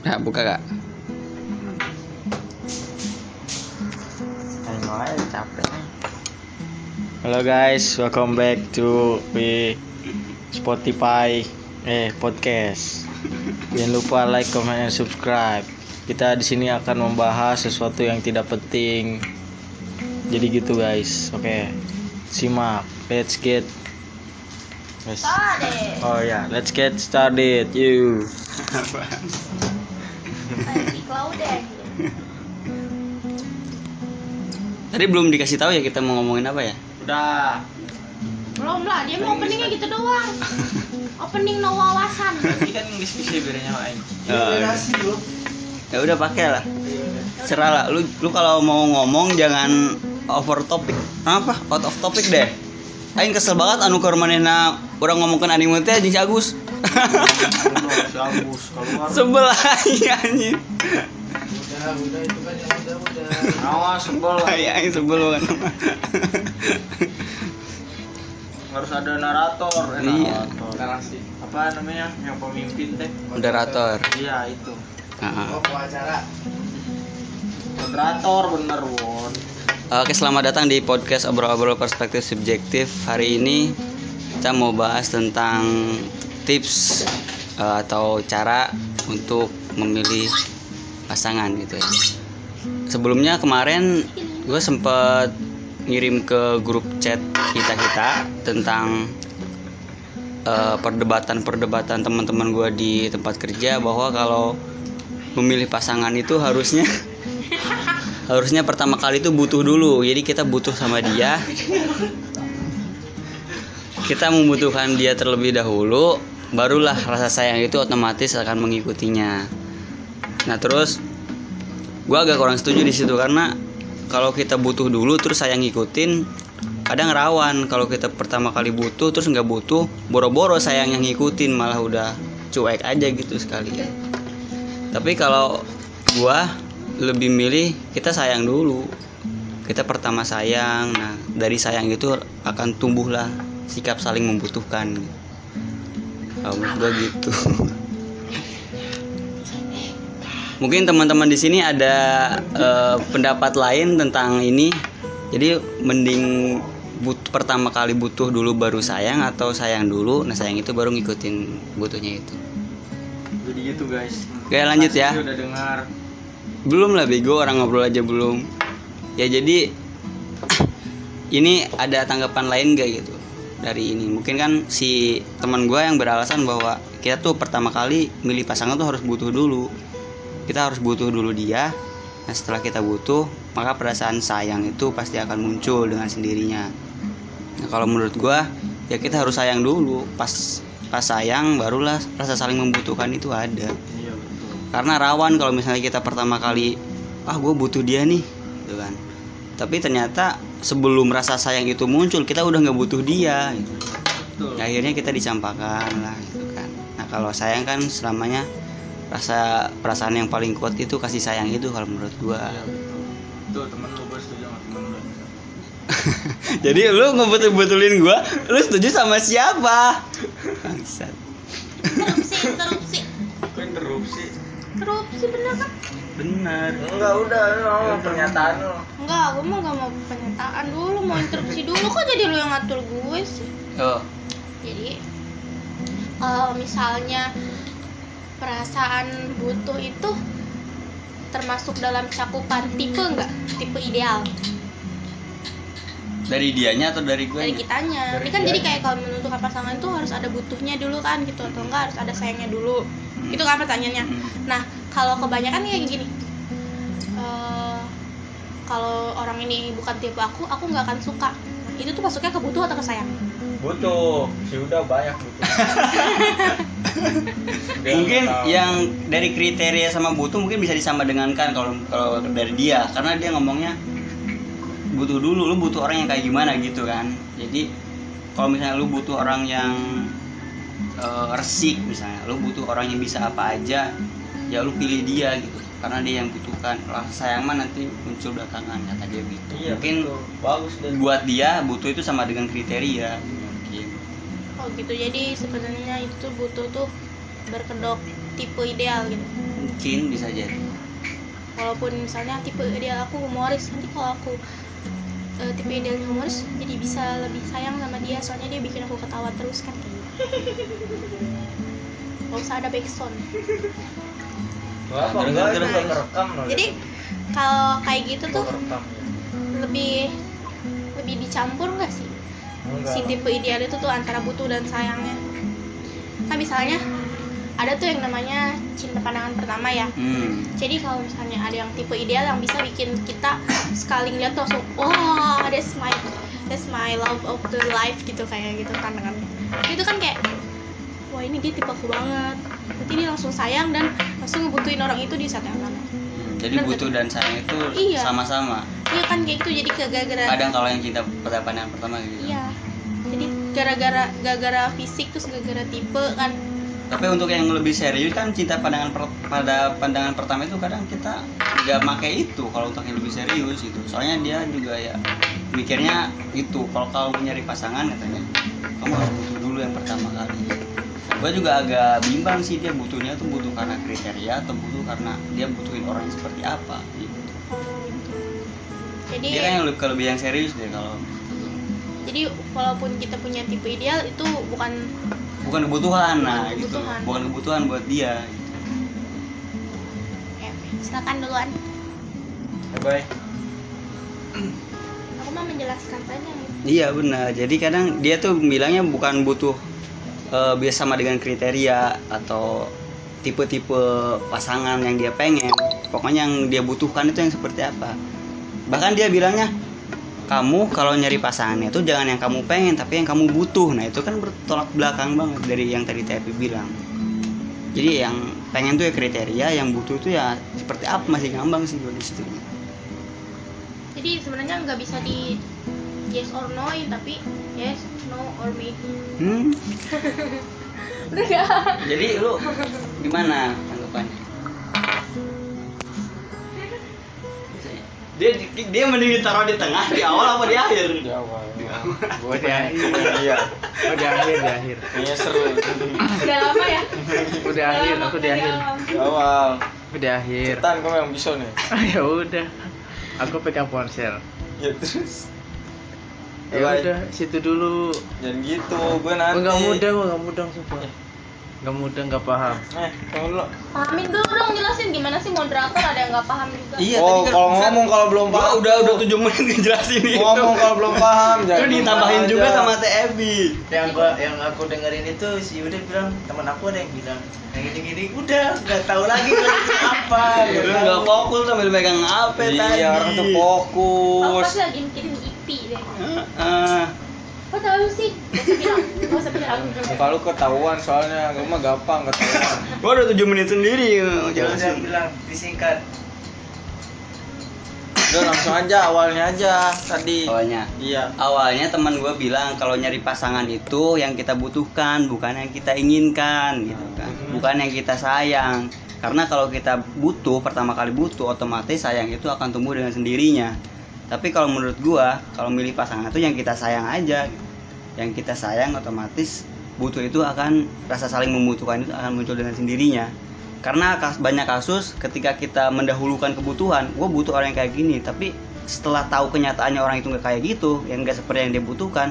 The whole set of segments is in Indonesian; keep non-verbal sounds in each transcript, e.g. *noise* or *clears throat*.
Nah, buka kak. Halo guys, welcome back to we Spotify eh podcast. Jangan lupa like, comment, and subscribe. Kita di sini akan membahas sesuatu yang tidak penting. Jadi gitu guys. Oke. Simak. Let's get Started. Oh ya, let's get started. You. *laughs* Tadi Claudia. Tadi belum dikasih tahu ya kita mau ngomongin apa ya? Udah. Belum lah, dia mau openingnya gitu doang. Opening no wawasan. Ini kan nggak bisa bedanya main. Oh, ya udah pakai lah. Serah lah. Lu lu kalau mau ngomong jangan over topic. Apa? Out of topic deh. Aing kesel banget anu keur manehna urang ngomongkeun anime teh jeung si Agus. Sebel aing anjing. Udah, udah itu kan yang udah udah. Awas sebel. *laughs* Aing sebel banget. Harus ada narator. Eh, Iya. narator. Narasi. Apa namanya? Yang pemimpin teh. Moderator. Iya, itu. Heeh. Moderator bener, Won. Oke, selamat datang di podcast obrol-obrol perspektif subjektif. Hari ini kita mau bahas tentang tips eh, atau cara untuk memilih pasangan gitu ya. Sebelumnya kemarin gue sempet ngirim ke grup chat kita kita tentang eh, perdebatan-perdebatan teman-teman gue di tempat kerja bahwa kalau memilih pasangan itu harusnya *laughs* harusnya pertama kali itu butuh dulu jadi kita butuh sama dia kita membutuhkan dia terlebih dahulu barulah rasa sayang itu otomatis akan mengikutinya. Nah terus gua agak kurang setuju di situ karena kalau kita butuh dulu terus sayang ngikutin kadang rawan. Kalau kita pertama kali butuh terus nggak butuh boro-boro sayang yang ngikutin malah udah cuek aja gitu sekalian tapi kalau gua lebih milih kita sayang dulu. Kita pertama sayang nah dari sayang itu akan tumbuhlah sikap saling membutuhkan. Kalau menurut gua gitu. *laughs* Mungkin teman-teman di sini ada eh, pendapat lain tentang ini. Jadi mending but pertama kali butuh dulu baru sayang atau sayang dulu. Nah sayang itu baru ngikutin butuhnya itu. Jadi gitu, guys. Oke, lanjut ya. Udah dengar. belum lah bego. Orang ngobrol aja belum. Ya jadi *clears throat* ini ada tanggapan lain gak gitu dari ini. Mungkin kan si teman gue yang beralasan bahwa kita tuh pertama kali milih pasangan tuh harus butuh dulu. Kita harus butuh dulu dia. Nah setelah kita butuh maka perasaan sayang itu pasti akan muncul dengan sendirinya. Nah kalau menurut gue ya kita harus sayang dulu. Pas pas sayang barulah rasa saling membutuhkan itu ada. Iya, karena rawan kalau misalnya kita pertama kali ah gue butuh dia nih gitu kan tapi ternyata sebelum rasa sayang itu muncul kita udah nggak butuh dia gitu. Betul. Ya, akhirnya kita dicampakkan lah gitu kan nah kalau sayang kan selamanya rasa perasaan yang paling kuat itu kasih sayang itu kalau menurut gua betul. Tuh, temen lu gue setuju sama temen lu. *laughs* jadi lu ngebetul betulin gua lu setuju sama siapa bangsat Interupsi, interupsi. Interupsi? Interupsi bener kan? Benar Enggak, udah, lu ngomong pernyataan lu. Enggak, gue mah gak mau pernyataan dulu, mau interupsi dulu kok jadi lu yang ngatur gue sih. oh Jadi kalau misalnya perasaan butuh itu termasuk dalam cakupan tipe enggak? Tipe ideal dari dianya atau dari gue dari kitanya. Dari Ini kan dia. jadi kayak kalau menentukan pasangan itu harus ada butuhnya dulu kan gitu atau enggak harus ada sayangnya dulu. Itu kan pertanyaannya. Nah, kalau kebanyakan kayak gini. eh, kalau orang ini bukan tipe aku, aku nggak akan suka. Itu tuh masuknya ke butuh atau ke sayang? Butuh, si udah banyak butuh. *laughs* Mungkin yang dari kriteria sama butuh mungkin bisa disama dengankan kalau kalau dari dia karena dia ngomongnya butuh dulu lu butuh orang yang kayak gimana gitu kan jadi kalau misalnya lu butuh orang yang eh, resik misalnya lu butuh orang yang bisa apa aja ya lu pilih dia gitu karena dia yang butuhkan rasa sayang mah nanti muncul belakangan kata dia gitu Iya, mungkin betul. bagus deh. buat dia butuh itu sama dengan kriteria mungkin Oh gitu. Jadi sebenarnya itu butuh tuh berkedok tipe ideal gitu. mungkin bisa jadi walaupun misalnya tipe ideal aku humoris nanti kalau aku eh, tipe idealnya humoris jadi bisa lebih sayang sama dia soalnya dia bikin aku ketawa terus kan gitu nggak usah ada backsound Wah, Nah, kerekam loh. jadi kalau kayak gitu tuh kerekam. lebih lebih dicampur nggak sih Enggak. si tipe ideal itu tuh antara butuh dan sayangnya kan misalnya ada tuh yang namanya cinta pandangan pertama ya hmm. jadi kalau misalnya ada yang tipe ideal yang bisa bikin kita sekali ngeliat tuh langsung wah that's my that's my love of the life gitu kayak gitu pandangannya itu kan kayak wah ini dia tipe aku banget. Berarti dia langsung sayang dan langsung ngebutuhin orang itu di saat yang sama. Jadi Bener, butuh dan sayang itu Iya. sama-sama? Iya kan kayak gitu. Jadi kegagaran kadang kalau yang cinta pada pandangan pertama gitu. Iya. Jadi gara-gara gara-gara fisik terus gara-gara tipe kan. Tapi untuk yang lebih serius kan cinta pandangan per- pada pandangan pertama itu kadang kita nggak pakai itu kalau untuk yang lebih serius itu soalnya dia juga ya mikirnya itu kalau kalau nyari pasangan katanya kamu harus butuh dulu yang pertama kali gue juga agak bimbang sih dia butuhnya tuh butuh karena kriteria atau butuh karena dia butuhin orang yang seperti apa gitu. jadi dia kan yang lebih lebih yang serius deh kalau jadi walaupun kita punya tipe ideal itu bukan bukan kebutuhan nah Bukan gitu kebutuhan. bukan kebutuhan buat dia gitu. eh, silakan duluan Bye bye. aku mah menjelaskan saja Iya benar. Jadi kadang dia tuh bilangnya bukan butuh eh, biasa sama dengan kriteria atau tipe-tipe pasangan yang dia pengen. Pokoknya yang dia butuhkan itu yang seperti apa. Bahkan dia bilangnya kamu kalau nyari pasangannya itu jangan yang kamu pengen tapi yang kamu butuh. Nah itu kan bertolak belakang banget dari yang tadi TP bilang. Jadi yang pengen tuh ya kriteria, yang butuh itu ya seperti apa masih ngambang sih gue di situ. jadi sebenarnya nggak bisa di yes or no tapi yes no or maybe Hmm. *laughs* Jadi lu gimana tanggapannya? Dia dia mending ditaruh di tengah di awal apa di akhir? Di awal. Gua di akhir. Iya. Gua di akhir, di akhir. Kayaknya seru. udah lama ya Aku di akhir, aku di akhir. Di awal. Aku di akhir. Cetan kamu yang bisa nih. *laughs* ya udah. Aku pegang ponsel. Ya terus. Ya Bye. udah, situ dulu. Jangan gitu, gue nanti. Enggak mudah, gua enggak mudah sumpah. Enggak mudah, enggak paham. Eh, kamu dulu. pahamin dulu dong jelasin gimana sih moderator ada yang nggak paham juga Iya, oh, tadi kan kalau ngomong kalau belum paham. udah udah 7 menit ngejelasin itu. Ngomong kalau belum paham, Itu jangan ditambahin lupa juga aja. sama TFB. Yang gua yang aku dengerin itu si Yuda bilang teman aku ada yang bilang yang gini-gini udah nggak tahu lagi apa. Udah tahu. enggak fokus sambil megang HP tadi. Iya, orang tuh fokus. pasti lagi IP deh Heeh. kok tahu sih gak usah bilang gak usah bilang Muka lu ketahuan soalnya, gue mah gampang ketahuan. *laughs* Gua udah 7 menit sendiri ngejelasin. bilang disingkat. Udah langsung aja awalnya aja tadi. Awalnya. Iya. awalnya teman gue bilang kalau nyari pasangan itu yang kita butuhkan bukan yang kita inginkan gitu kan bukan yang kita sayang karena kalau kita butuh pertama kali butuh otomatis sayang itu akan tumbuh dengan sendirinya tapi kalau menurut gue kalau milih pasangan itu yang kita sayang aja. Yang kita sayang otomatis butuh itu akan rasa saling membutuhkan itu akan muncul dengan sendirinya. Karena kas- banyak kasus ketika kita mendahulukan kebutuhan gue butuh orang yang kayak gini. Tapi setelah tahu kenyataannya orang itu nggak kayak gitu yang nggak seperti yang dia butuhkan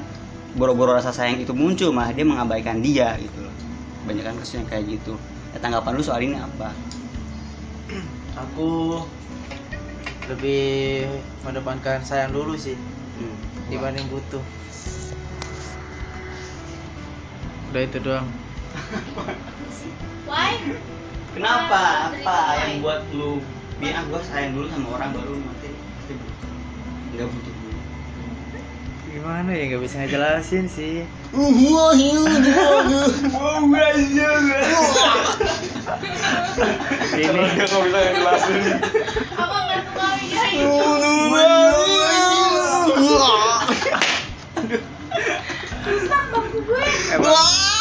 boro-boro rasa sayang itu muncul malah dia mengabaikan dia gitu loh. Banyak kan kasus yang kayak gitu. Ya, tanggapan lu soal ini apa? Aku lebih mendepankan sayang dulu sih. Hmm. dibanding butuh. Udah itu doang. why? Kenapa? Apa yang buat lu biar ah, gua sayang dulu sama orang baru nanti pasti butuh. Nggak butuh Gimana ya nggak bisa ngejelasin sih. Ini nggak bisa ngejelasin. apa nggak suka ya emang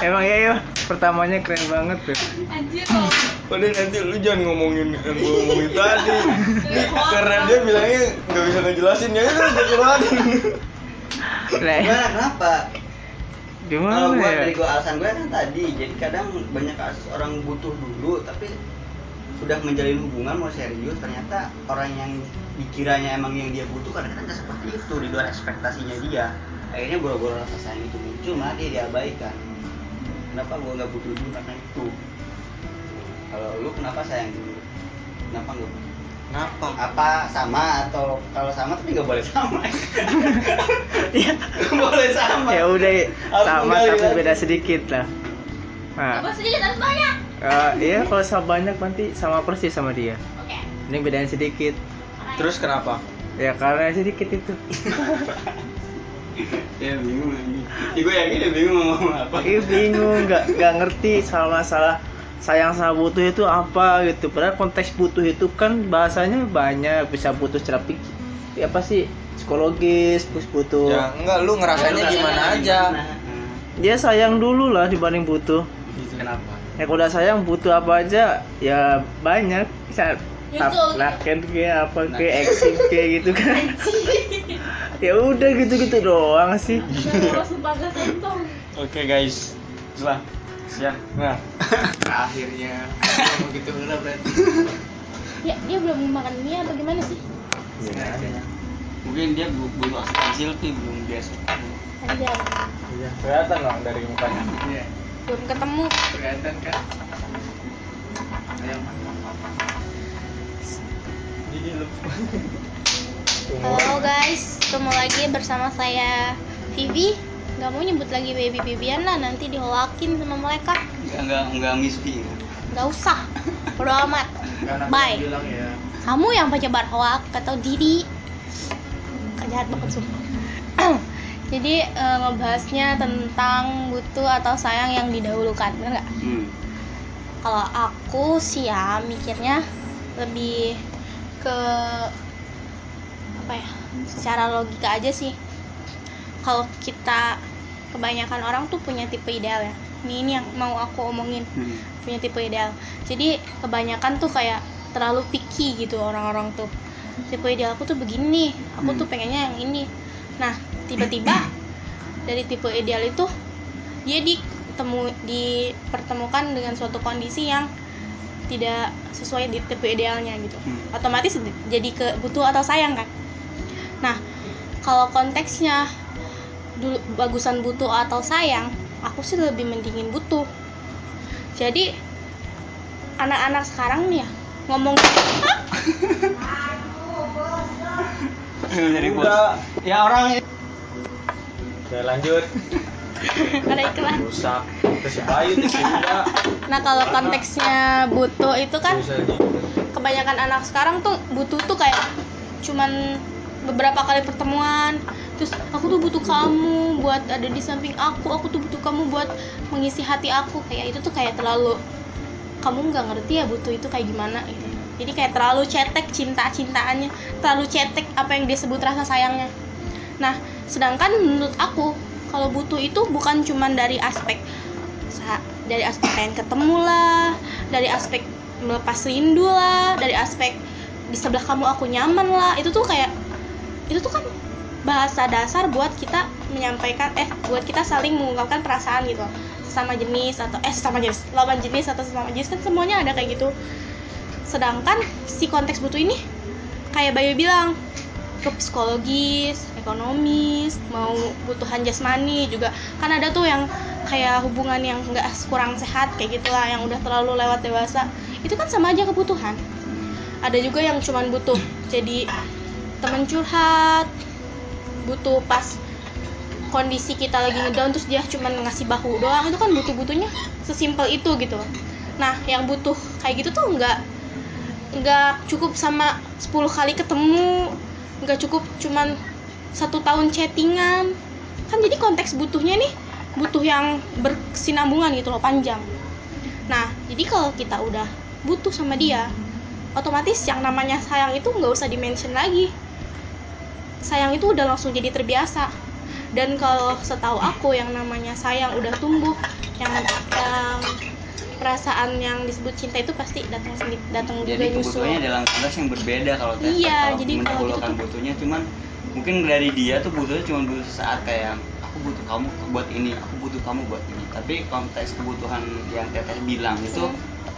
emang ya yo pertamanya keren banget tuh. anjir Udah nanti lu jangan ngomongin yang gue ngomongin tadi. Karena dia bilangnya nggak bisa ngejelasin ya udah jelasin. Lah, gimana kenapa Gimana kalau gua ya? dari gua alasan gue kan tadi jadi kadang banyak kasus orang butuh dulu tapi sudah menjalin hubungan mau serius ternyata orang yang dikiranya emang yang dia butuh kadang-kadang seperti itu di luar ekspektasinya dia akhirnya boro-boro rasa sayang itu muncul malah dia diabaikan kenapa gua nggak butuh dulu karena itu kalau lu kenapa sayang dulu kenapa nggak butuh Kenapa? apa sama atau kalau sama tapi nggak boleh sama *laughs* Ya, Nggak boleh sama ya udah sama tapi beda sedikit lah. Nah, Apa sedikit harus banyak? eh, iya kalau sama banyak nanti sama persis sama dia. Oke. Ini bedain sedikit. Terus kenapa? Ya karena sedikit itu. *laughs* *laughs* ya bingung anjing. ya gue yakin dia bingung mau ngomong apa Ih bingung, nggak nggak ngerti sama masalah sayang sama butuh itu apa gitu. Padahal konteks butuh itu kan bahasanya banyak, bisa butuh secara pikir, apa sih psikologis, terus butuh. Ya enggak lu ngerasainnya gimana aja. Dia sayang dulu lah dibanding butuh. kenapa Ya kalau udah sayang butuh apa aja ya banyak. Bisa Laken kayak apa kayak exit kayak gitu kan. *laughs* ya udah gitu-gitu doang sih. Oke guys lah Ya, nah. *laughs* Akhirnya mau gitu udah berarti. Ya, dia belum makan mie apa gimana sih? Ya, mungkin dia butuh asupan silpi belum biasa Aja. Iya, kelihatan loh dari mukanya. Iya, Belum ketemu. kelihatan kan? Ayo. Halo guys, ketemu lagi bersama saya Vivi. Gak mau nyebut lagi baby babian lah, nanti diholakin sama mereka. nggak nggak nggak mispi Gak usah, bodo amat. Bye. ya. Kamu yang penyebar hoak atau diri Jahat banget sumpah *clears throat* Jadi eh, ngebahasnya tentang butuh atau sayang yang didahulukan, bener nggak? hmm. Kalau aku sih ya mikirnya lebih ke apa ya? Secara logika aja sih. Kalau kita kebanyakan orang tuh punya tipe ideal ya. Ini ini yang mau aku omongin Hmm. punya tipe ideal jadi kebanyakan tuh kayak terlalu picky gitu orang-orang tuh tipe ideal aku tuh begini aku tuh Hmm. pengennya yang ini nah tiba-tiba *coughs* dari tipe ideal itu dia ditemu dipertemukan dengan suatu kondisi yang tidak sesuai di tipe idealnya gitu. Hmm. otomatis jadi ke butuh atau sayang kan? Nah kalau konteksnya dulu bagusan butuh atau sayang aku sih lebih mendingin butuh. Jadi anak-anak sekarang nih ya ngomong dari bos. Ya orang Oke, lanjut. *laughs* ada iklan. Rusak. Terus juga. nah kalau konteksnya butuh itu kan kebanyakan anak sekarang tuh butuh tuh kayak cuman beberapa kali pertemuan. Terus aku tuh butuh kamu buat ada di samping aku. Aku tuh butuh kamu buat mengisi hati aku. Kayak itu tuh kayak terlalu kamu nggak ngerti ya butuh itu kayak gimana gitu. Jadi kayak terlalu cetek cinta cintaannya terlalu cetek apa yang disebut rasa sayangnya. Nah sedangkan menurut aku kalau butuh itu bukan cuman dari aspek dari aspek pengen ketemu lah dari aspek melepas rindu lah dari aspek di sebelah kamu aku nyaman lah. Itu tuh kayak itu tuh kan bahasa dasar buat kita menyampaikan eh buat kita saling mengungkapkan perasaan gitu. Sama jenis atau eh sama jenis lawan jenis atau sesama jenis kan semuanya ada kayak gitu. Sedangkan si konteks butuh ini kayak Bayu bilang ke psikologis, ekonomis, mau butuhan jasmani juga. Kan ada tuh yang kayak hubungan yang nggak kurang sehat kayak gitulah yang udah terlalu lewat dewasa. Itu kan sama aja kebutuhan. Ada juga yang cuman butuh jadi temen curhat butuh pas kondisi kita lagi ngedown terus dia cuman ngasih bahu doang. Itu kan butuh butuhnya sesimpel itu gitu. Nah yang butuh kayak gitu tuh nggak nggak cukup sama 10 kali ketemu nggak cukup cuman satu tahun chattingan. Kan jadi konteks butuhnya nih butuh yang berkesinambungan gitu loh panjang. Nah jadi kalau kita udah butuh sama dia otomatis yang namanya sayang itu nggak usah dimention lagi. Sayang itu udah langsung jadi terbiasa. Dan kalau setahu aku yang namanya sayang udah tumbuh yang yang perasaan yang disebut cinta itu pasti datang sendiri datang juga jadi nyusul kebutuhannya dalam konteks yang berbeda kalau Teh. Iya, kalau jadi kalau mendahulukan gitu tuh- butuhnya cuman mungkin dari dia tuh butuhnya cuma butuh sesaat kayak aku butuh kamu buat ini aku butuh kamu buat ini tapi konteks kebutuhan yang teteh bilang itu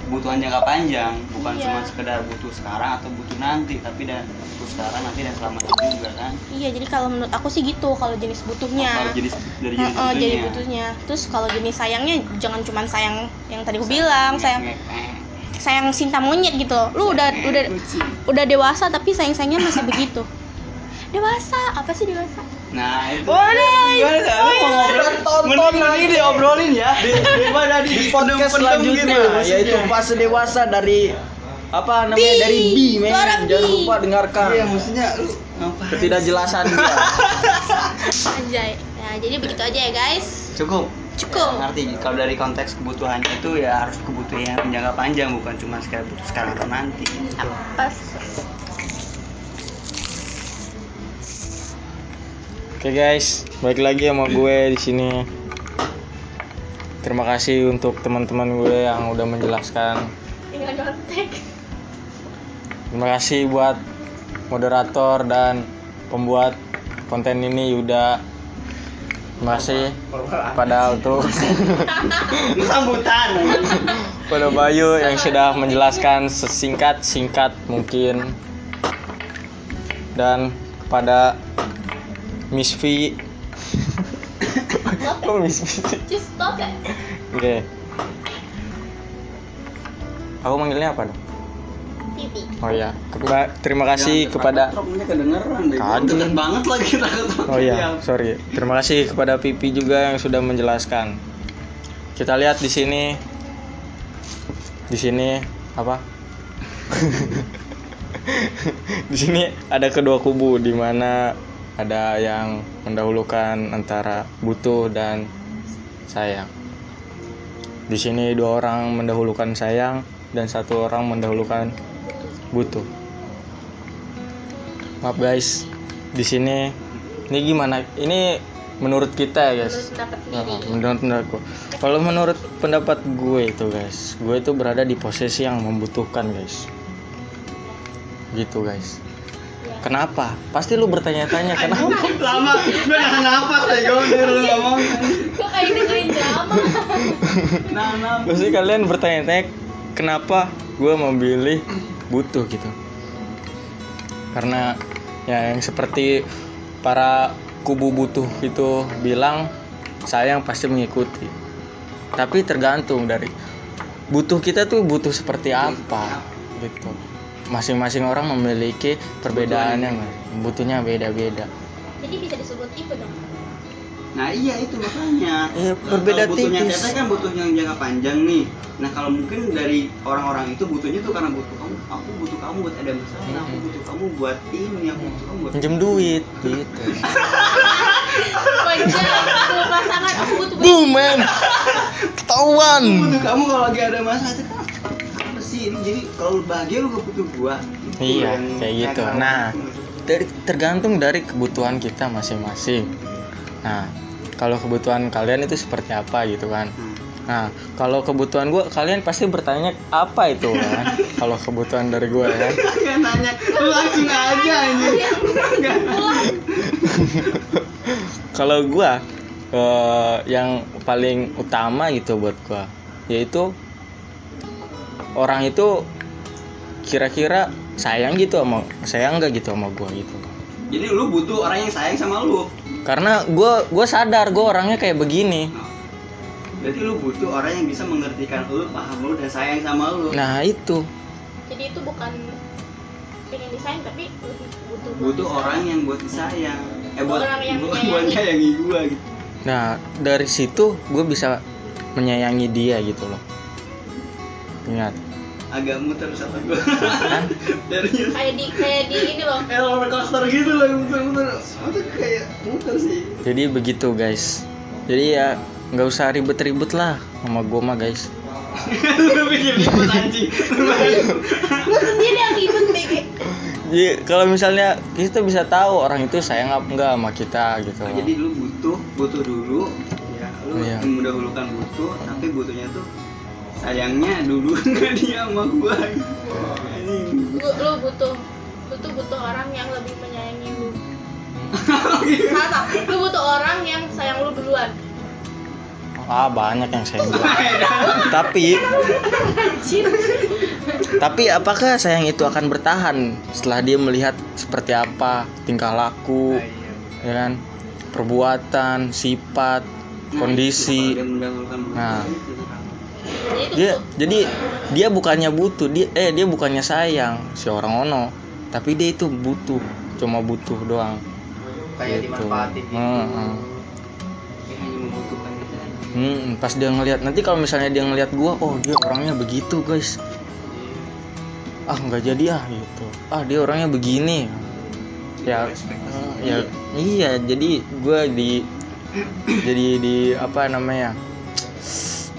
kebutuhan jangka panjang. Bukan Iya. cuma sekedar butuh sekarang atau butuh nanti tapi dan butuh sekarang nanti dan selamanya juga kan? Iya jadi kalau menurut aku sih gitu kalau jenis butuhnya. Kalau jenis dari jenis Heeh, jadi butuhnya. butuhnya. Terus kalau jenis sayangnya jangan cuma sayang yang tadi aku bilang sayang sayang cinta monyet gitu. Loh. lu udah udah udah dewasa tapi sayang sayangnya masih begitu. Dewasa? Apa sih dewasa nah itu. Waduh, gimana dah? Lu mau ngobrol tonton Mending ini diobrolin ya. Di, daripada di podcast selanjutnya. yaitu fase dewasa dari apa namanya B. dari B men. jangan lupa dengarkan. Iya maksudnya lu ngapain? Ketidakjelasan dia. *laughs* Anjay. Ya jadi begitu aja ya guys. Cukup. Cukup. Ya, ngerti. Kalau dari konteks kebutuhannya itu ya harus kebutuhan yang jangka panjang bukan cuma sekedar butuh sekarang atau nanti. Apa Oke guys, balik lagi sama gue di sini. Terima kasih untuk teman-teman gue yang udah menjelaskan. nyontek Terima kasih buat moderator dan pembuat konten ini Yuda. Terima kasih pada untuk *laughs* sambutan pada Bayu yang sudah menjelaskan sesingkat-singkat mungkin dan kepada Miss V. Kok Miss V? just stop ya Oke. Aku manggilnya apa dong? pipi Oh ya, Keba- terima kasih kepada deh Kagak. Deket banget lagi takut Oh iya, sorry. Terima kasih kepada Pipi juga yang sudah menjelaskan. Kita lihat di sini. Di sini apa? *laughs* di sini ada kedua kubu di mana ada yang mendahulukan antara butuh dan sayang. Di sini dua orang mendahulukan sayang dan satu orang mendahulukan butuh. Maaf guys, di sini ini gimana? Ini menurut kita ya guys. menurut pendapat sendiri menurut pendapat gue. Kalau menurut pendapat gue itu guys, gue itu berada di posisi yang membutuhkan guys. Gitu guys. Ya. Kenapa? Pasti lu bertanya-tanya kenapa? lama gue nahan napas deh gue udah lu ngomong kok kayak dengerin drama nahan napas Pasti kalian bertanya-tanya kenapa gue memilih butuh gitu. Karena ya yang seperti para kubu butuh itu bilang sayang pasti mengikuti. Tapi tergantung dari butuh kita tuh butuh seperti apa gitu. Masing-masing orang memiliki perbedaannya, butuhnya beda-beda. jadi bisa disebut tipe dong Nah iya itu makanya. Iya, Nah, berbeda kalau butuhnya tipis. Teteh kan butuh yang jangka panjang nih. Nah kalau mungkin dari orang-orang itu butuhnya tuh karena butuh kamu, aku butuh kamu buat ada masalah, aku Mm-mm. butuh kamu buat ini, aku butuh kamu buat Pinjem duit gitu. *laughs* Pasangan aku butuh Boom, man. *laughs* Ketahuan. Aku butuh kamu kalau lagi ada masalah itu kan sih ini jadi kalau lu bahagia lu gak butuh gua. Iya, yang kayak gitu. kalau- Nah, dari tergantung dari kebutuhan kita masing-masing. Nah, kalau kebutuhan kalian itu seperti apa gitu kan? Hmm. Nah, kalau kebutuhan gue, kalian pasti bertanya apa itu *laughs* kan? kalau kebutuhan dari gue ya. *laughs* Gak nanya, lu langsung aja ini. *laughs* Gak kalau gue, eh, yang paling utama gitu buat gue, yaitu orang itu kira-kira sayang gitu sama sayang nggak gitu sama gue gitu. Jadi lu butuh orang yang sayang sama lu. Karena gue gue sadar gue orangnya kayak begini. Nah, Berarti lu butuh orang yang bisa mengertikan lu, paham lu dan sayang sama lu. Nah itu jadi itu bukan pengen disayang tapi lebih butuh butuh orang yang buat disayang. Eh buat Orang yang buat, buat nyayangi gua gitu. Nah, dari situ gue bisa menyayangi dia gitu loh. Ingat, Agak muter sama gua. Kan? *laughs* Dari kayak di kayak di ini loh eh roller coaster gitu loh muter-muter. Muter kayak muter sih. jadi begitu guys. Jadi ya nggak usah ribet-ribet lah sama gue mah guys. *laughs* lu bikin ribut anjing. lu sendiri yang ribet BG Jadi kalau misalnya kita bisa tahu orang itu sayang apa enggak sama kita gitu. Nah, jadi lu butuh, butuh dulu. Ya, lu Iya. mendahulukan butuh, tapi butuhnya tuh sayangnya dulu *laughs* nggak dia sama gua. Anjing. lu, lu butuh butuh butuh orang yang lebih menyayangi lu *laughs* Satu, lu butuh orang yang sayang lu duluan. ah banyak yang sayang gua *laughs* tapi tapi apakah sayang itu akan bertahan setelah dia melihat seperti apa tingkah laku ya kan perbuatan sifat kondisi dia mendahulukan Nah. Dia jadi dia bukannya butuh dia eh dia bukannya sayang si orang ono. Tapi dia itu butuh cuma butuh doang. Kayak Gitu. dimanfaatin gitu Hmm, hmm. Hmm, pas dia ngelihat nanti kalau misalnya dia ngelihat gua oh dia orangnya begitu guys. Ah nggak jadi ah gitu. Ah dia orangnya begini. Ya ya iya jadi gua di jadi di apa namanya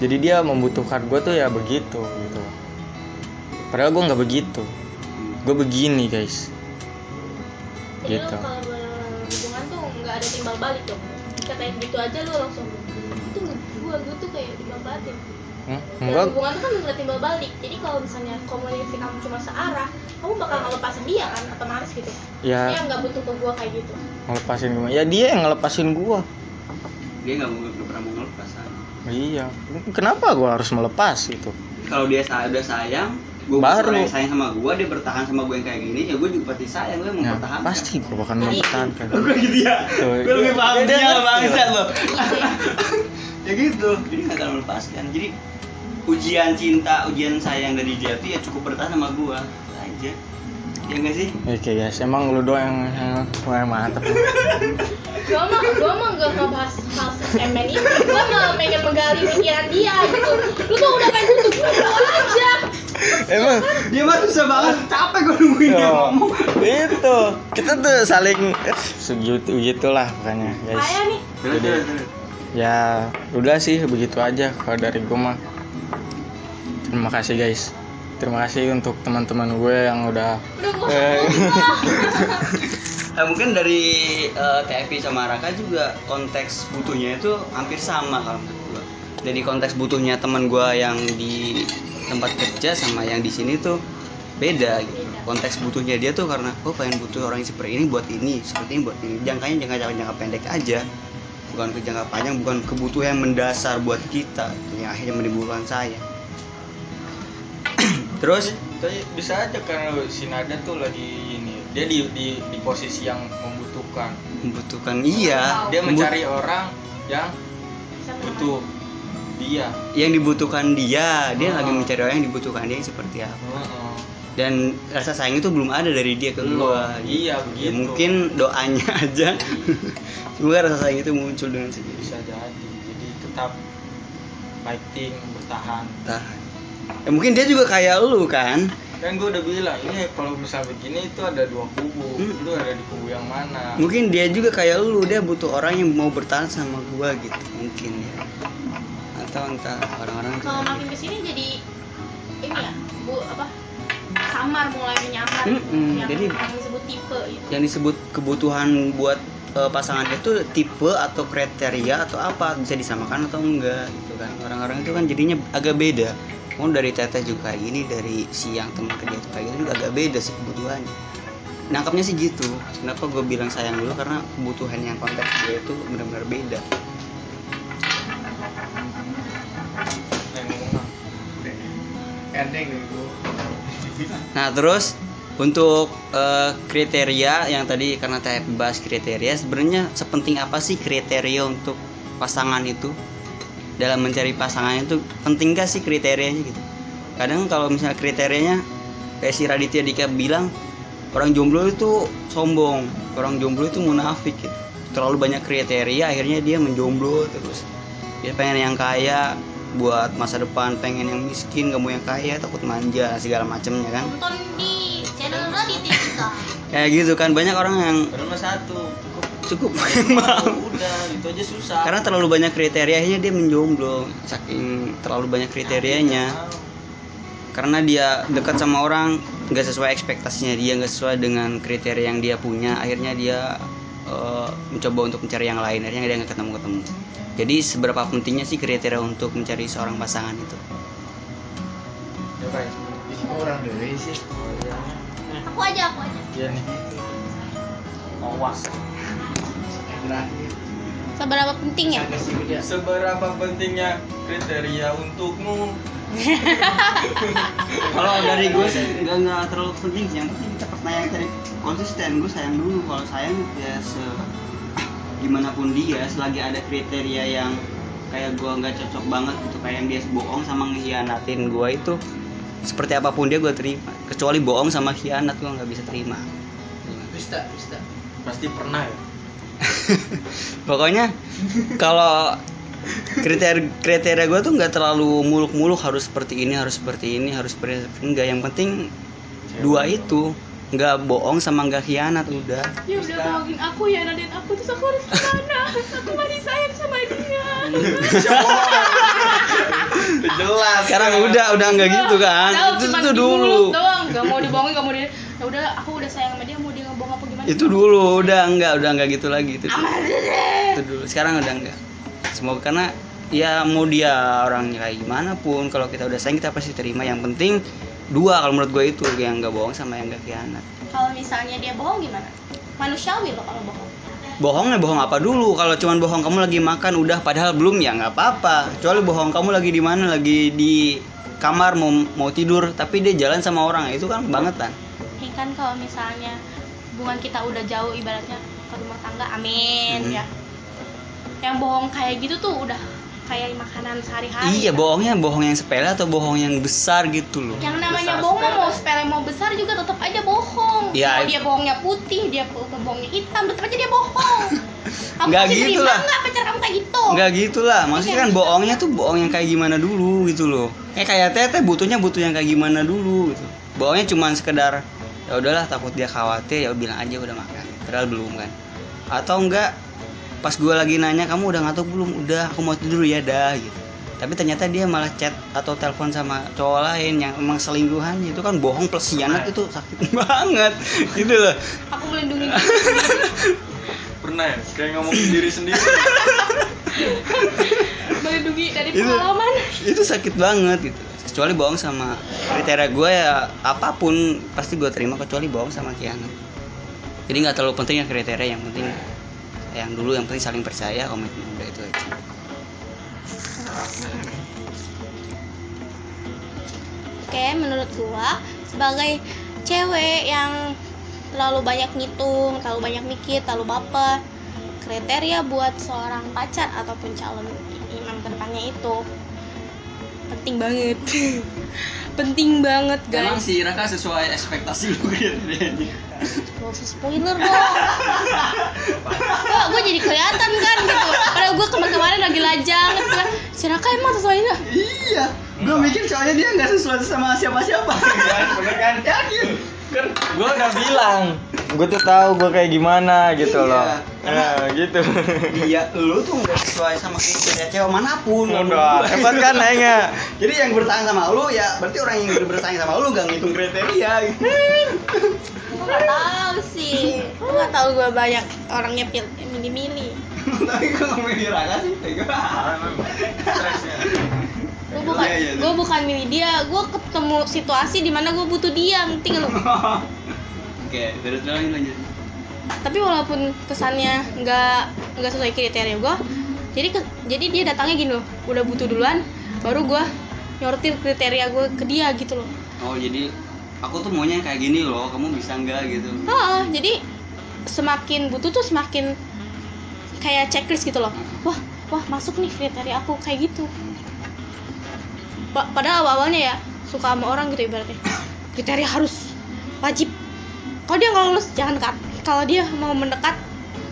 jadi dia membutuhkan gua tuh ya begitu gitu padahal gua nggak begitu gue begini guys Jadi gitu. kalau berhubungan tuh nggak ada timbal balik dong. Dikatain gitu aja lu langsung itu gua gua tuh kayak timbal balik. Hmm? Enggak hubungan tuh kan nggak timbal balik. Jadi kalau misalnya komunikasi kamu cuma searah, kamu bakal ngelepasin dia kan otomatis gitu. ya Dia nggak butuh ke gua kayak gitu. ngelepasin gua ya dia yang ngelepasin gua dia nggak mau nggak pernah mau ngelepas kan. Iya. Kenapa gua harus melepas gitu kalau dia udah sayang gue Baru. orang yang sayang sama gue dia bertahan sama gue yang kayak gini ya gue juga pasti sayang gue Ya, mempertahankan. pasti gua bakal mempertahankan. Gue gitu ya. Gue lebih dia- paham dia lah bangsa lo *laughs* ya gitu. Jadi nggak akan melepaskan. Jadi ujian cinta ujian sayang dari dia tuh ya cukup bertahan sama gue aja ya nggak sih Oke guys, emang lu doang yang, yang, yang mantep. *laughs* Gua mah gua mah nggak ngebahas hal semen itu. Gua malah pengen menggali pikiran dia gitu. Lu tuh udah pengen tutup gua aja. emang dia mah susah banget capek gue nungguin dia Oh, ngomong itu kita tuh saling eh, segitu gitulah pokoknya guys. Kayak nih. Jadi-. Ya udah sih begitu aja kalau dari gue mah. Terima kasih guys. Terima kasih untuk teman-teman gue yang udah Eh. *laughs* Nah, mungkin dari eh, TFI sama Raka juga konteks butuhnya itu hampir sama kalau menurut gua. Jadi konteks butuhnya teman gua yang di tempat kerja sama yang di sini tuh beda gitu. Konteks butuhnya dia tuh karena oh pengen butuh orang yang seperti ini buat ini, seperti ini buat ini. Jangkanya jangka jangka, jangka pendek aja. Bukan ke jangka panjang, bukan kebutuhan yang mendasar buat kita yang akhirnya menimbulkan saya. Terus Tapi bisa aja karena si Nada tuh lagi ini dia di di, di posisi yang membutuhkan. membutuhkan iya, Dia Membut- mencari orang yang butuh dia. yang dibutuhkan dia dia Oh. lagi mencari orang yang dibutuhkan dia seperti apa Heeh. dan rasa sayang itu belum ada dari dia ke Belum. gua Iya, Ya, begitu. mungkin doanya *laughs* aja semoga rasa sayang itu muncul dengan sendiri bisa jadi jadi tetap fighting bertahan tahan ya, mungkin dia juga kayak lu kan kan gue udah bilang ini kalau misal begini itu ada dua kubu Hmm. lu ada di kubu yang mana mungkin dia juga kayak lu dia butuh orang yang mau bertahan sama gua gitu mungkin ya atau entah orang-orang Kalau makin ke sini jadi ini ya, bu apa? Samar mulai menyamar. Mm-mm, yang, jadi- yang disebut tipe gitu. yang disebut kebutuhan buat eh, pasangan itu tipe atau kriteria atau apa bisa disamakan atau enggak gitu kan. Orang-orang itu kan jadinya agak beda. Mau dari teteh juga gini dari si yang teman kerja itu kayak gitu juga agak beda sih kebutuhannya. Nangkapnya sih gitu. Kenapa gue bilang sayang dulu? Karena kebutuhan yang konteks dia itu benar-benar beda. Nah terus untuk eh, kriteria yang tadi karena saya bahas kriteria sebenarnya sepenting apa sih kriteria untuk pasangan itu dalam mencari pasangan itu penting gak sih kriterianya gitu? Kadang kalau misalnya kriterianya kayak si Raditya Dika bilang orang jomblo itu sombong orang jomblo itu munafik gitu. Terlalu banyak kriteria akhirnya dia menjomblo terus. Dia pengen yang kaya buat masa depan pengen yang miskin gak mau yang kaya takut manja segala macamnya kan. Nonton di channel Raditya kita. *laughs* kayak gitu kan banyak orang yang baru mah satu cukup. *laughs* Mau udah itu aja susah. Karena terlalu banyak kriterianya dia menjomblo. Saking terlalu banyak kriterianya. karena dia dekat sama orang nggak sesuai ekspektasinya dia nggak sesuai dengan kriteria yang dia punya. Akhirnya dia eh, mencoba untuk mencari yang lain. Akhirnya dia nggak ketemu ketemu jadi seberapa pentingnya sih kriteria untuk mencari seorang pasangan itu? Ya baik orang dewe sih. oh iya. Aku aja, aku aja. iya nih. Awas terakhir. Seberapa penting ya sampai si udah Seberapa pentingnya kriteria untukmu? *laughs* kalau *laughs* dari gue sih nggak nggak terlalu penting sih. Yang penting kita pertanyaan tadi konsisten. Gue sayang dulu. Kalau sayang ya se *clears throat* gimana pun dia selagi ada kriteria yang kayak gue nggak cocok banget gitu kayak yang dia bohong sama ngehianatin gue itu seperti apa pun dia gue terima. Kecuali bohong sama khianat gue nggak bisa terima. Dusta dusta Pasti pernah ya. *laughs* pokoknya kalau kriteria kriteria gue tuh nggak terlalu muluk-muluk harus seperti ini harus seperti ini harus seperti enggak yang penting dua itu nggak bohong sama nggak khianat udah. Dia udah bohongin aku ya dan aku terus aku harus gimana aku masih sayang sama dia. Jelas. sekarang udah udah nggak gitu kan. Itu itu dulu mulut doang gak mau dibohongin gak mau di ya udah aku udah sayang sama dia mau dia ngebohong apa gimana? Itu dulu udah enggak udah enggak gitu lagi itu dulu. itu dulu sekarang udah enggak semoga karena ya mau dia orangnya kayak gimana pun kalau kita udah sayang kita pasti terima. Yang penting dua kalau menurut gue itu yang nggak bohong sama yang nggak khianat. Kalau misalnya dia bohong gimana? Manusiawi loh kalau bohong bohongnya bohong apa dulu? Kalau cuman bohong kamu lagi makan udah padahal belum ya nggak apa-apa. Kecuali bohong kamu lagi di mana? Lagi di kamar mau mau tidur tapi dia jalan sama orang. Itu kan bangetan ini kan kalau misalnya hubungan kita udah jauh ibaratnya ke rumah tangga amin Hmm. ya. Yang bohong kayak gitu tuh udah kayak makanan sehari-hari iya kan? bohongnya bohong yang sepele atau bohong yang besar gitu loh yang namanya Besar bohong sepele. mau sepele mau besar juga tetap aja bohong Ya, mau dia bohongnya putih dia bo- bohongnya hitam tetap aja dia bohong *laughs* masih gitu lah. nggak pacar kamu kayak gitu Enggak gitu lah, maksudnya kan Iya. bohongnya tuh bohong yang kayak gimana dulu gitu loh. Kayak kayak teteh butuhnya butuh yang kayak gimana dulu gitu. Bohongnya cuma sekedar ya udahlah takut dia khawatir ya bilang aja udah makan. Padahal belum kan. Atau enggak pas gue lagi nanya kamu udah ngantuk belum? Udah, aku mau tidur ya dah gitu. Tapi ternyata dia malah chat atau telepon sama cowok lain yang emang selingkuhannya itu kan bohong plus khianat itu sakit *laughs* banget gitu loh. aku melindungi sendiri. *laughs* Pernah ya? Kayak ngomongin diri sendiri. melindungi dari Itu- pengalaman itu sakit banget gitu kecuali bohong sama kriteria gue ya apa pun pasti gue terima kecuali bohong sama khianat jadi nggak terlalu penting ya kriteria yang penting yang dulu yang penting saling percaya komitmen udah itu aja Oke, menurut gua sebagai cewek yang terlalu banyak ngitung, terlalu banyak mikir, terlalu baper, kriteria buat seorang pacar ataupun calon imam ke depannya itu penting banget. *laughs* penting banget emang guys. si Raka sesuai ekspektasi lu kriterianya Gak usah spoiler dong. Kok gue jadi kelihatan kan gitu. Padahal gue kemarin-kemarin lagi lajang gitu kan. Si Raka emang sesuai itu. iya gue mikir soalnya dia nggak sesuai sama siapa-siapa *laughs* Bener kan? yakin Kan gue udah bilang. Gue tuh tahu gue kayak gimana gitu Iya. loh. Nah, gitu. iya lu tuh nggak sesuai sama kriteria cewek mana pun Udah, hebat kan Aingnya? Jadi yang bertahan sama lu ya berarti orang yang bersaing sama lu gak ngitung kriteria gitu. Gue gak tahu sih. Gue gak tahu gue banyak orangnya pil milih-milih. Tapi gue gak milih Raka sih. Stresnya. Gue bukan, Iya, iya, iya. gue bukan milih dia. Gue ketemu situasi di mana gue butuh dia. Ngerti gak lu? *laughs* Oke, terus lanjut lanjut. Tapi walaupun kesannya nggak nggak sesuai kriteria gue, jadi ke- jadi dia datangnya gini loh. Udah butuh duluan, baru gue nyortir kriteria gue ke dia gitu loh. Oh jadi aku tuh maunya kayak gini loh, kamu bisa nggak gitu? Ah, jadi semakin butuh tuh semakin kayak checklist gitu loh. Wah, wah masuk nih kriteria aku kayak gitu. Pa- padahal awal-awalnya ya suka sama orang gitu ibaratnya. Kriteria harus wajib. Kalau dia nggak lulus jangan dekat. Kalau dia mau mendekat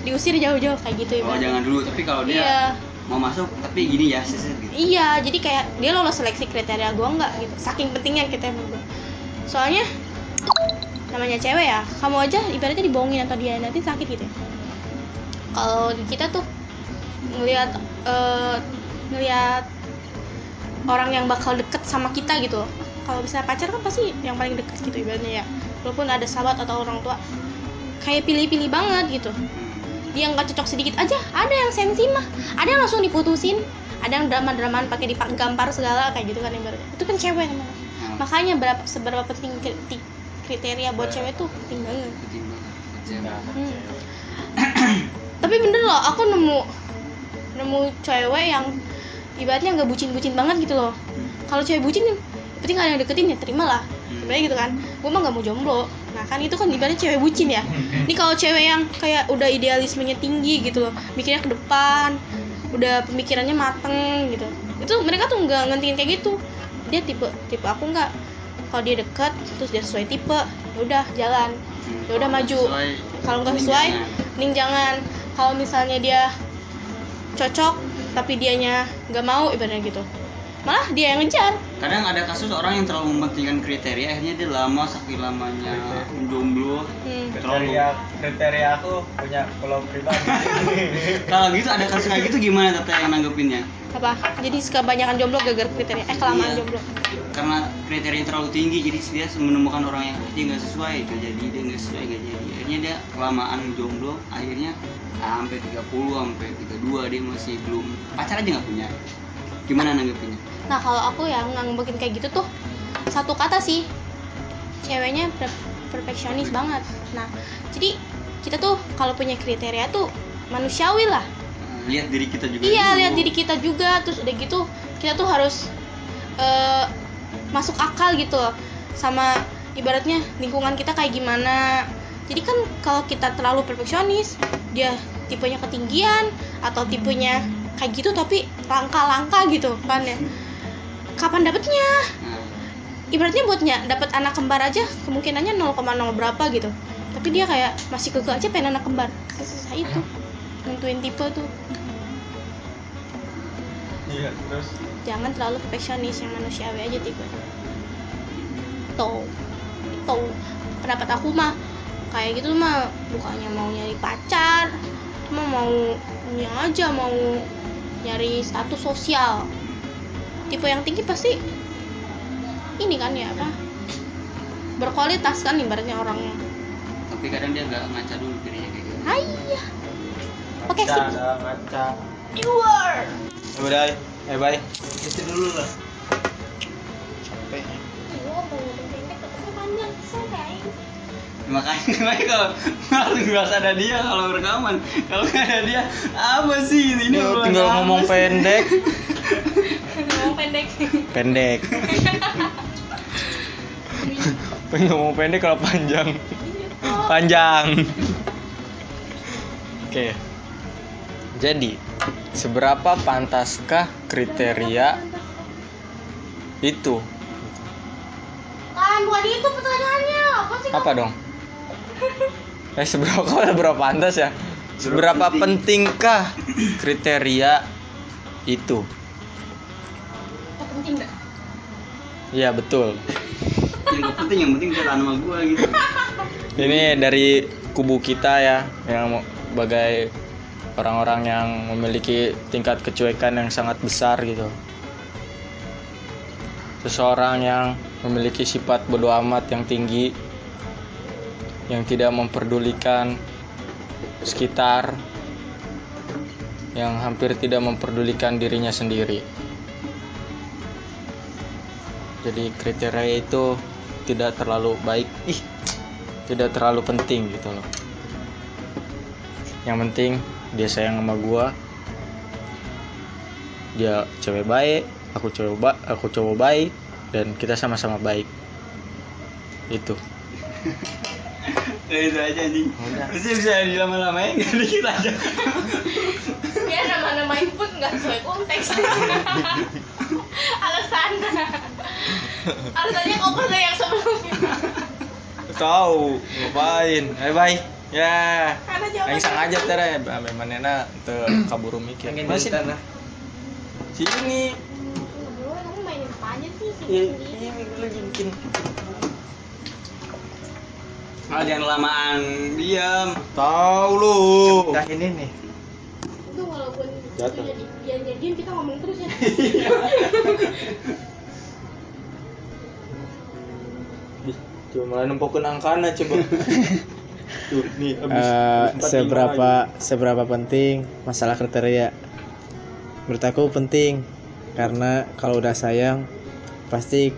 diusir jauh-jauh kayak gitu Oh ibaratnya. jangan dulu, tapi kalau dia Iya. mau masuk tapi gini ya sih gitu. Iya, jadi kayak dia lolos seleksi kriteria gue nggak gitu. Saking pentingnya kita menurut gue. Soalnya namanya cewek ya, kamu aja ibaratnya dibohongin atau dia nanti sakit gitu. ya. Kalau kita tuh ngelihat eh, ngelihat orang yang bakal deket sama kita gitu. Kalau bisa pacar kan pasti yang paling deket gitu ibaratnya ya. Walaupun ada sahabat atau orang tua, kayak pilih-pilih banget gitu. Dia nggak cocok sedikit aja ada yang sensi mah. Ada yang langsung diputusin. Ada yang drama dramaan pakai digampar segala kayak gitu kan ibaratnya. Itu kan cewek namanya Hmm. makanya berapa seberapa penting kri- kriteria buat cewek tuh penting banget. Penting banget. Hmm. *clears throat* tapi bener loh aku nemu nemu cewek yang ibaratnya nggak bucin-bucin banget gitu loh. Kalau cewek bucin nggak ada yang deketin ya terima lah sebenarnya gitu kan. Gue mah nggak mau jomblo nah kan itu kan ibaratnya cewek bucin ya. Ini kalau cewek yang kayak udah idealismenya tinggi gitu loh mikirnya ke depan udah pemikirannya mateng gitu. Itu mereka tuh nggak ngentingin kayak gitu. Dia tipe tipe aku nggak. Kalau dia deket terus dia sesuai tipe ya udah jalan. Ya udah maju. kalau nggak sesuai mending jangan kalau misalnya dia cocok tapi dianya nggak mau ibaratnya gitu malah dia yang ngejar. Kadang ada kasus orang yang terlalu mementingkan kriteria akhirnya dia lama saking lamanya jomblo hmm. kriteria kriteria aku punya pulau pribadi. *laughs* Kalau gitu ada kasus kayak gitu gimana tete yang nanggepinnya? Apa? Jadi kebanyakan jomblo gagal kriteria eh kelamaan Iya. jomblo. Karena kriteria terlalu tinggi jadi dia menemukan orang yang dia nggak sesuai gak jadi dia nggak sesuai gak jadi. Akhirnya dia kelamaan jomblo akhirnya sampai 30 sampai 32 dia masih belum pacar aja nggak punya. Gimana nanggepinnya nah kalau aku yang nganggepin kayak gitu tuh satu kata sih. Ceweknya per- perfeksionis banget. Nah jadi kita tuh kalau punya kriteria tuh manusiawi lah. Lihat diri kita juga iya dulu. lihat diri kita juga. Terus udah gitu kita tuh harus eh, masuk akal gitu loh. Sama ibaratnya lingkungan kita kayak gimana. Jadi kan kalau kita terlalu perfeksionis dia tipenya ketinggian atau tipenya kayak gitu tapi langka-langka gitu kan ya kapan dapetnya? Nah, ibaratnya buatnya dapat anak kembar aja kemungkinannya 0,0 berapa gitu. Tapi dia kayak masih keke aja pengen anak kembar. Susah itu. Nentuin tipe tuh. Iya terus? Jangan terlalu perfeksionis yang manusiawi aja tipe. Tuh. Tuh. Pendapat aku mah kayak gitu mah bukannya mau nyari pacar cuma mau ini aja mau nyari status sosial tipe yang tinggi pasti ini kan ya apa berkualitas kan ibaratnya orangnya tapi kadang dia nggak ngaca dulu dirinya kayak gitu Ayah. Sip. ada ngaca You are. ya udah eh bye itu dulu lah makanya makanya kalau harus ada dia kalau rekaman. Kalau nggak ada dia apa sih ini? Ini Yo, obrolan tinggal apa ngomong sih? pendek. Ngomong pendek. pendek. Pengen ngomong pendek kalau panjang. Panjang. Oke. Jadi seberapa pantaskah kriteria itu? Kan bukan itu pertanyaannya. Apa sih? apa dong *laughs* eh seberapa seberapa pantas ya? Seberapa pentingkah kriteria itu? Penting nggak? Iya betul. Yang gak penting yang penting dia sama gua gitu. *laughs* Ini dari kubu kita ya yang sebagai orang-orang yang memiliki tingkat kecuekan yang sangat besar gitu. Seseorang yang memiliki sifat bodoh amat yang tinggi yang tidak memperdulikan sekitar yang hampir tidak memperdulikan dirinya sendiri. Jadi kriteria itu tidak terlalu baik. Ih tidak terlalu penting gitu loh. Yang penting dia sayang sama gua. Dia cewek baik aku cowok ba aku cowok baik dan kita sama-sama baik. Itu *laughs* itu aja anjing. Terusnya bisa dilama-lamain *laughs* gak dikit aja. Ya nama-namain pun nggak sesuai konteks. Alasan. Alasannya kok pada yang sebelumnya. tahu ngapain? Bye bye. Ya. Yang sengaja tere ame manena teu kaburu mikir. Masih tanah. Sini. Aduh, kamu mainin apa aja sih Iya, sini ini lagi bikin ah jangan lamaan diam. Tahu lu. Udah ini nih. Itu walaupun Jatuh. jadi dia jadian kita ngomong terus ya. *laughs* Ih, cuma nempokin angkana coba. *laughs* Tuh nih abis, Eh, abis seberapa seberapa penting masalah kriteria? Menurut aku penting karena kalau udah sayang pasti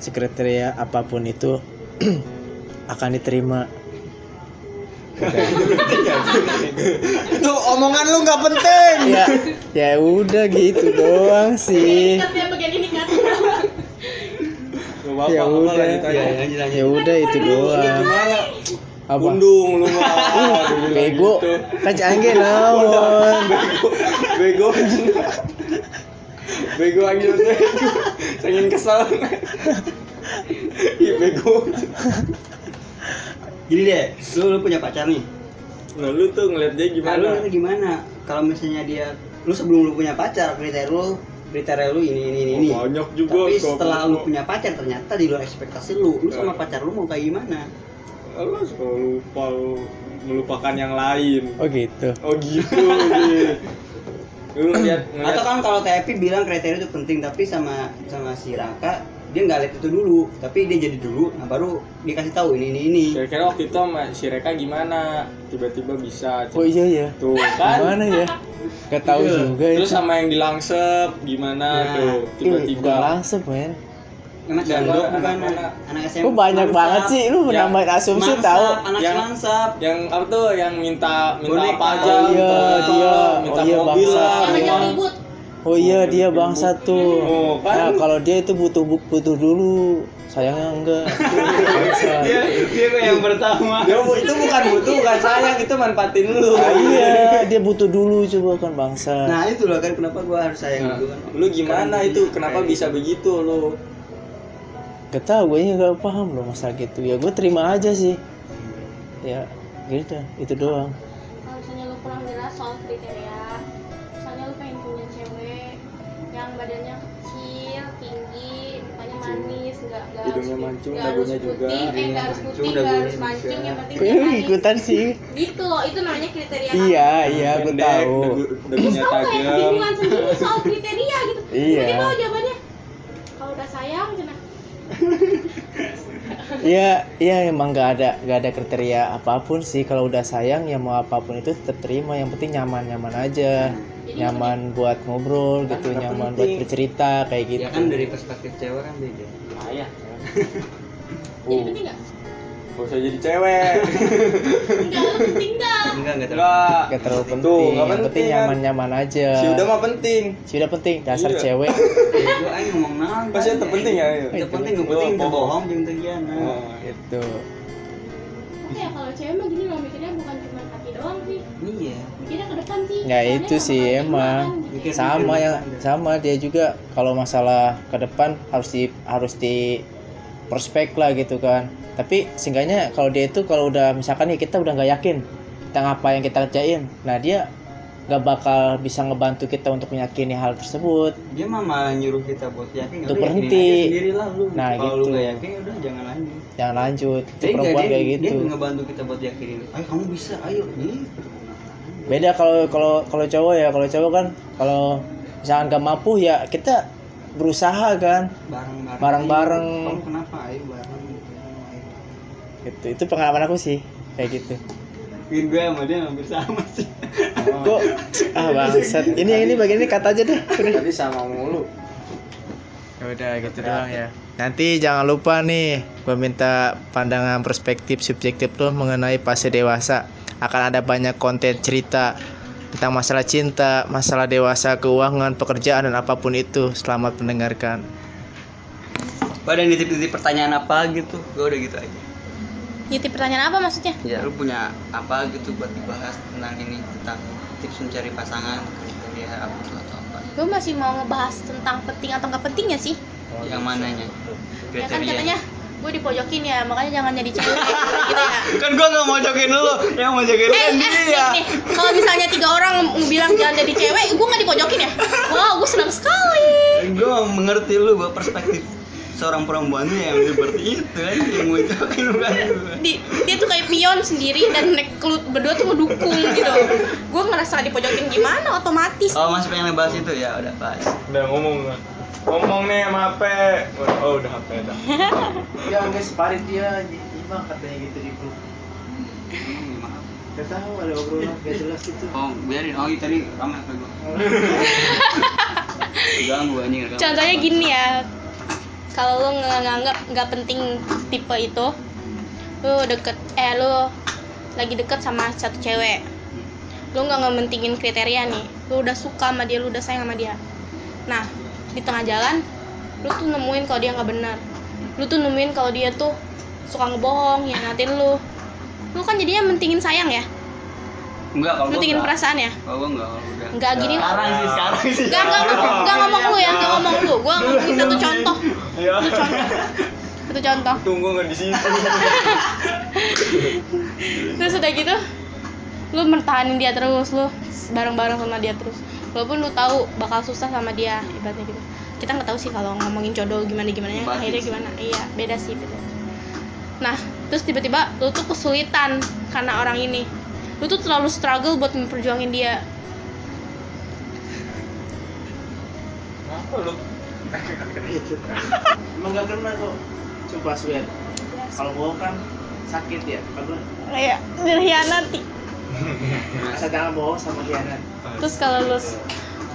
si kriteria apa pun itu *clears throat* akan diterima. Itu omongan lu nggak penting. Ya ya udah gitu doang sih. Ya ya udah lanjut. ya udah itu doang. apa? Undung lu mah dibilang bego gitu. kan canggih naon bego bego. Lagi bego saking kesel. Ih, bego Gini deh, lu, lu punya pacar nih. nah lu tuh ngeliat dia Nah, lu gimana gimana? Kalau misalnya dia, lu sebelum lu punya pacar, kriteria lu, kriteria lu ini ini ini. ini. Oh, banyak juga Tapi setelah lu punya pacar ternyata di luar ekspektasi lu, lu sama pacar lu mau kayak gimana? lu suka lupa lu melupakan yang lain oh gitu oh gitu *laughs* gitu. lu lihat Atau kan kalau TFP bilang kriteria itu penting, tapi sama sama si Raka dia nggak lihat itu dulu, tapi dia jadi dulu, nah baru dikasih tahu ini ini ini. kira-kira waktu itu sama si Reka gimana tiba-tiba bisa oh iya ya tuh kan gimana ya gak tahu Iya. juga terus itu sama yang di Langsep gimana Nah, tuh Ih, tiba-tiba bukan langsung men Anak Siapa? gandok Anak bukan mana? anak SMA. Lu banyak Mansap. banget sih lu Ya, nambahin asumsi Mansap, tahu Anak Yang- Mansap. yang apa tuh yang minta minta Boneka. apa aja Oh iya, minta dia. minta Oh iya, mobil lah yang ngajak rumah. ribut Oh iya dia bangsa tuh. Oh, kan? Nah kalau dia itu butuh butuh dulu, sayangnya enggak. *laughs* Dia dia kok yang pertama. Dia itu bukan butuh bukan sayang itu manfaatin lu Ah, iya dia butuh dulu coba kan bangsa. Nah itu loh kan kenapa gua harus sayang Nah, dulu kan. lu gimana Kan itu kayak kenapa gitu. bisa begitu lu Gak tau gue nggak paham loh masalah gitu. Ya gue terima aja sih. Ya gitu itu doang. kalau misalnya lu kurang jelas soal kriteria badannya kecil tinggi mukanya manis nggak nggak harus Hidungnya mancung, dagunya juga. putih eh nggak harus Mancung, putih nggak dagunya harus mancung. yang penting manis ikutan sih. gitu loh itu namanya kriteria. Iya iya Pendek, tahu. dagunya kayak tajam. kebingungan sendiri soal kriteria gitu. *laughs* Iya. tiba jawabannya kalau udah sayang cina *laughs* Iya iya emang nggak ada nggak ada kriteria apa pun sih. Kalau udah sayang ya mau apa pun itu tetap terima. Yang penting nyaman nyaman aja. Jadi nyaman buat ngobrol gitu nggak nyaman penting. buat bercerita kayak gitu Ya kan dari perspektif cewek kan beda. ayah *laughs* jadi oh penting nggak gak usah jadi cewek enggak lu penting nggak Enggak enggak terlalu. enggak Gak terlalu Tuh, penting yang penting penting kan. nyaman nyaman aja si udah mah penting Si udah penting dasar Iya. cewek *laughs* Ya, Gua aing ngomong naon. Pasti itu penting ya, iya. Itu penting, Oh, yang penting bohong. bohong jeung teu giana. oh. gitu Oke ya kalau cewek mah gini loh mikirnya bukan cuma hati doang sih Ya itu sih emang sama yang sama dia juga kalau masalah ke depan harus di harus di prospek lah gitu kan tapi seenggaknya kalau dia itu kalau udah misalkan nih kita udah nggak yakin tentang apa yang kita kerjain nah dia nggak bakal bisa ngebantu kita untuk meyakini hal tersebut Dia mah malah nyuruh kita buat yakin. Untuk berhenti. aja sendiri lah lu. Nah, Kalau lu gitu. nggak yakin ya udah jangan lanjut. jangan lanjut itu perempuan dia, kayak dia gitu ngebantu kita buat yakinin. Ayo kamu bisa, ayo gitu. Beda kalau kalau kalau cowok ya kalau cowok kan kalau misalkan gak mampu ya kita berusaha kan Bareng-bareng. Bareng-bareng. Ayo, kenapa? Ayo bareng. Gitu itu pengalaman aku sih kayak gitu Mungkin gue sama dia hampir sama sih. *laughs* kok ah bangsat ini yang ini bagian ini kata aja deh tadi sama mulu Ya udah gitu doang ya nanti jangan lupa nih gue minta pandangan perspektif subjektif tuh mengenai fase dewasa akan ada banyak konten cerita tentang masalah cinta masalah dewasa keuangan pekerjaan dan apa pun itu selamat mendengarkan Pada nitip-nitip pertanyaan apa gitu, gue udah gitu aja. Jadi pertanyaan apa maksudnya? Ya lu punya apa gitu buat dibahas tentang ini tentang tips mencari pasangan kriteria apa tuh atau apa? Gue masih mau ngebahas tentang penting atau nggak pentingnya sih. Yang mananya? Ya kan Kriteria. katanya gue dipojokin ya, makanya jangan jadi cewek gitu ya. *laughs* kan gua nggak mau jokin lu, yang mau jokin lu Eh, kan eh, dia. nih, nih. kalau misalnya tiga orang bilang jangan jadi cewek, gue nggak dipojokin ya? Wow, gue senang sekali. Gue mengerti lu bahwa perspektif seorang perempuan tuh yang seperti itu kan yang mau jokin bukan. Di, dia tuh kayak pion sendiri dan nek lu berdua tuh ngedukung gitu. Gue ngerasa dipojokin gimana otomatis. Oh masih pengen ngebahas itu ya udah pas. udah ngomong nggak? Ngomong nih sama HP oh udah HP dah *laughs* Ya guys, parit dia Ima katanya gitu di grup. Maaf. Gak tahu ada obrolan gak jelas gitu. Oh biarin, oh iya tadi ramai apa gua? *laughs* Ganggu anjing. Contohnya gini ya, kalau lu nggak nganggap nggak penting tipe itu, lu deket, eh lu lagi deket sama satu cewek lu nggak ngementingin kriteria nih lu udah suka sama dia lu udah sayang sama dia nah di tengah jalan lu tuh nemuin kalau dia nggak benar lu tuh nemuin kalau dia tuh suka ngebohong ngatin lu lu kan jadinya mentingin sayang ya enggak kalau mentingin enggak. perasaan ya kalau gua enggak kalau udah Enggak gini sekarang sih sekarang sih Enggak, enggak, enggak, enggak ngomong lu ya, enggak ngomong lu. Gua ngomongin satu contoh. Satu contoh. Satu contoh. Tunggu nggak di situ. Terus udah gitu, lu mertahanin dia terus, lu bareng-bareng sama dia terus. Walaupun lu tahu bakal susah sama dia, ibaratnya gitu. Kita nggak tahu sih kalau ngomongin jodoh gimana gimana ya, akhirnya sih. gimana. Iya, beda sih beda. Nah, terus tiba-tiba lu tuh kesulitan karena orang ini. Lu tuh terlalu struggle buat memperjuangin dia. Kenapa lu? emang gak kena kok coba swear kalau bohong kan sakit ya kalau Kayak dirhianati. Asal jangan sama hianat terus kalau lu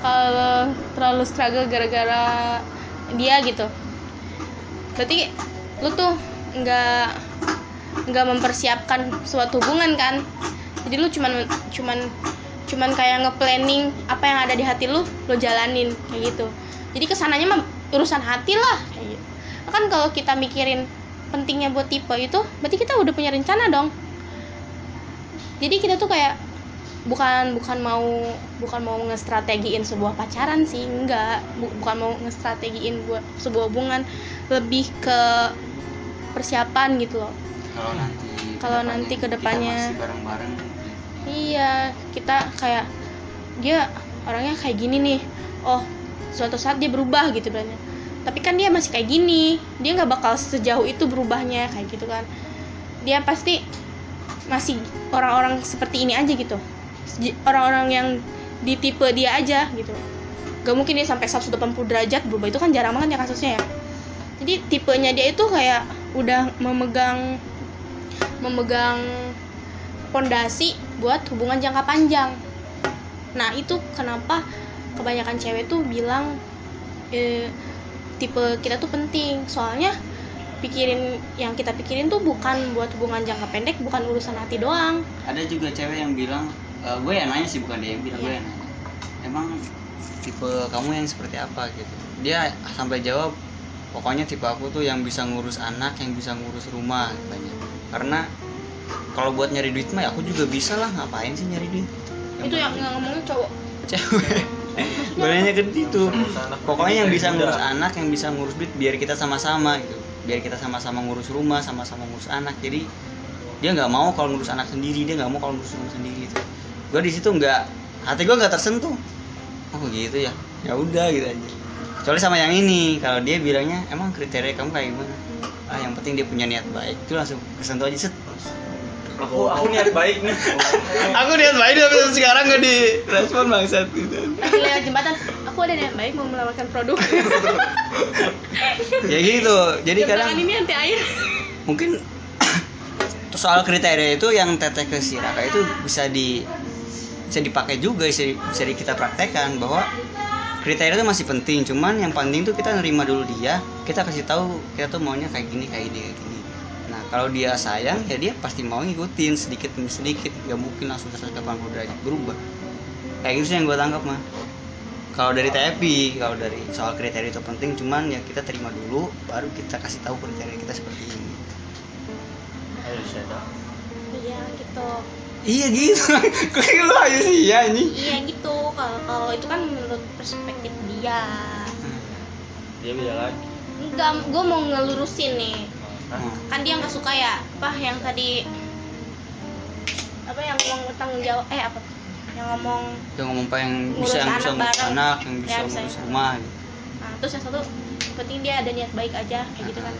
kalau terlalu struggle gara-gara dia gitu berarti lu tuh nggak nggak mempersiapkan suatu hubungan kan? Jadi lu cuman cuman cuman kayak nge-planning apa yang ada di hati lu lu jalanin kayak gitu. Jadi ke sananya mah urusan hati lah. Gitu. kan kalau kita mikirin pentingnya buat tipe itu berarti kita udah punya rencana dong jadi kita tuh kayak bukan bukan mau bukan mau ngestrategiin sebuah pacaran sih enggak. Bu- bukan mau ngestrategiin buat sebuah hubungan. Lebih ke persiapan gitu loh. Kalau nanti Kalau nanti ke depannya. bareng-bareng. Iya kita kayak dia orangnya kayak gini nih. Oh suatu saat dia berubah gitu banyak tapi kan dia masih kayak gini. Dia nggak bakal sejauh itu berubahnya kayak gitu kan. Dia pasti masih orang-orang seperti ini aja gitu. Orang-orang yang di tipe dia aja gitu. Gak mungkin dia sampai 180 derajat berubah. Itu kan jarang banget ya kasusnya ya. Jadi tipenya dia itu kayak udah memegang memegang pondasi buat hubungan jangka panjang. Nah itu kenapa kebanyakan cewek tuh bilang eh, tipe kita tuh penting. Soalnya pikirin yang kita pikirin tuh bukan buat hubungan jangka pendek bukan urusan hati doang. Ada juga cewek yang bilang eh, gue yang nanya sih bukan dia yang bilang gue Iya. yang nanya. Emang tipe kamu yang seperti apa gitu? Dia sampai jawab pokoknya tipe aku tuh yang bisa ngurus anak yang bisa ngurus rumah katanya. Karena kalau buat nyari duit mah ya aku juga bisa lah ngapain sih nyari duit? Itu yang yang ngomongnya cowok. Cewek. Bolehnya ke itu pokoknya yang bisa ngurus anak yang bisa ngurus duit biar kita sama-sama gitu biar kita sama-sama ngurus rumah sama-sama ngurus anak. Jadi dia nggak mau kalau ngurus anak sendiri dia nggak mau kalau ngurus rumah sendiri gitu. gue di situ nggak hati gue nggak tersentuh. Oh gitu ya? Ya udah gitu aja. Kecuali sama yang ini kalau dia bilangnya emang kriteria kamu kayak gimana? Ah yang penting dia punya niat baik. Itu langsung kesentuh aja set. Aku aku niat baik nih. aku niat baik tapi sekarang gak direspon bangsat gitu. Lewat jembatan aku ada niat baik mau menawarkan produk. *laughs* Ya gitu. Jadi Jam kadang ini anti air. mungkin *coughs* soal kriteria itu yang teteh ke si Raka itu bisa di bisa dipakai juga bisa, bisa di- kita praktekkan bahwa kriteria itu masih penting. Cuman yang penting tuh kita nerima dulu dia. Kita kasih tahu kita tuh maunya kayak gini kayak gini kayak gini. Nah kalau dia sayang ya dia pasti mau ngikutin sedikit demi sedikit. Gak mungkin langsung 180 derajat berubah. Kayak gitu sih yang gue tangkap mah kalau dari TFI kalau dari soal kriteria itu penting cuman ya kita terima dulu baru kita kasih tahu kriteria kita seperti ini iya gitu Iya gitu. *laughs* Kok lu aja sih ya ini. iya gitu kalau kalau itu kan menurut perspektif dia Dia beda lagi. enggak gue mau ngelurusin nih Hah? kan dia nggak suka ya apa yang tadi apa yang ngomong bertanggung jawab eh apa tuh? Yang ngomong Yang ngomong apa yang bisa yang anak bisa ngurus bareng. anak, yang bisa Ya, bisa. ngurus rumah gitu. nah terus yang satu penting dia ada niat baik aja kayak gitu kan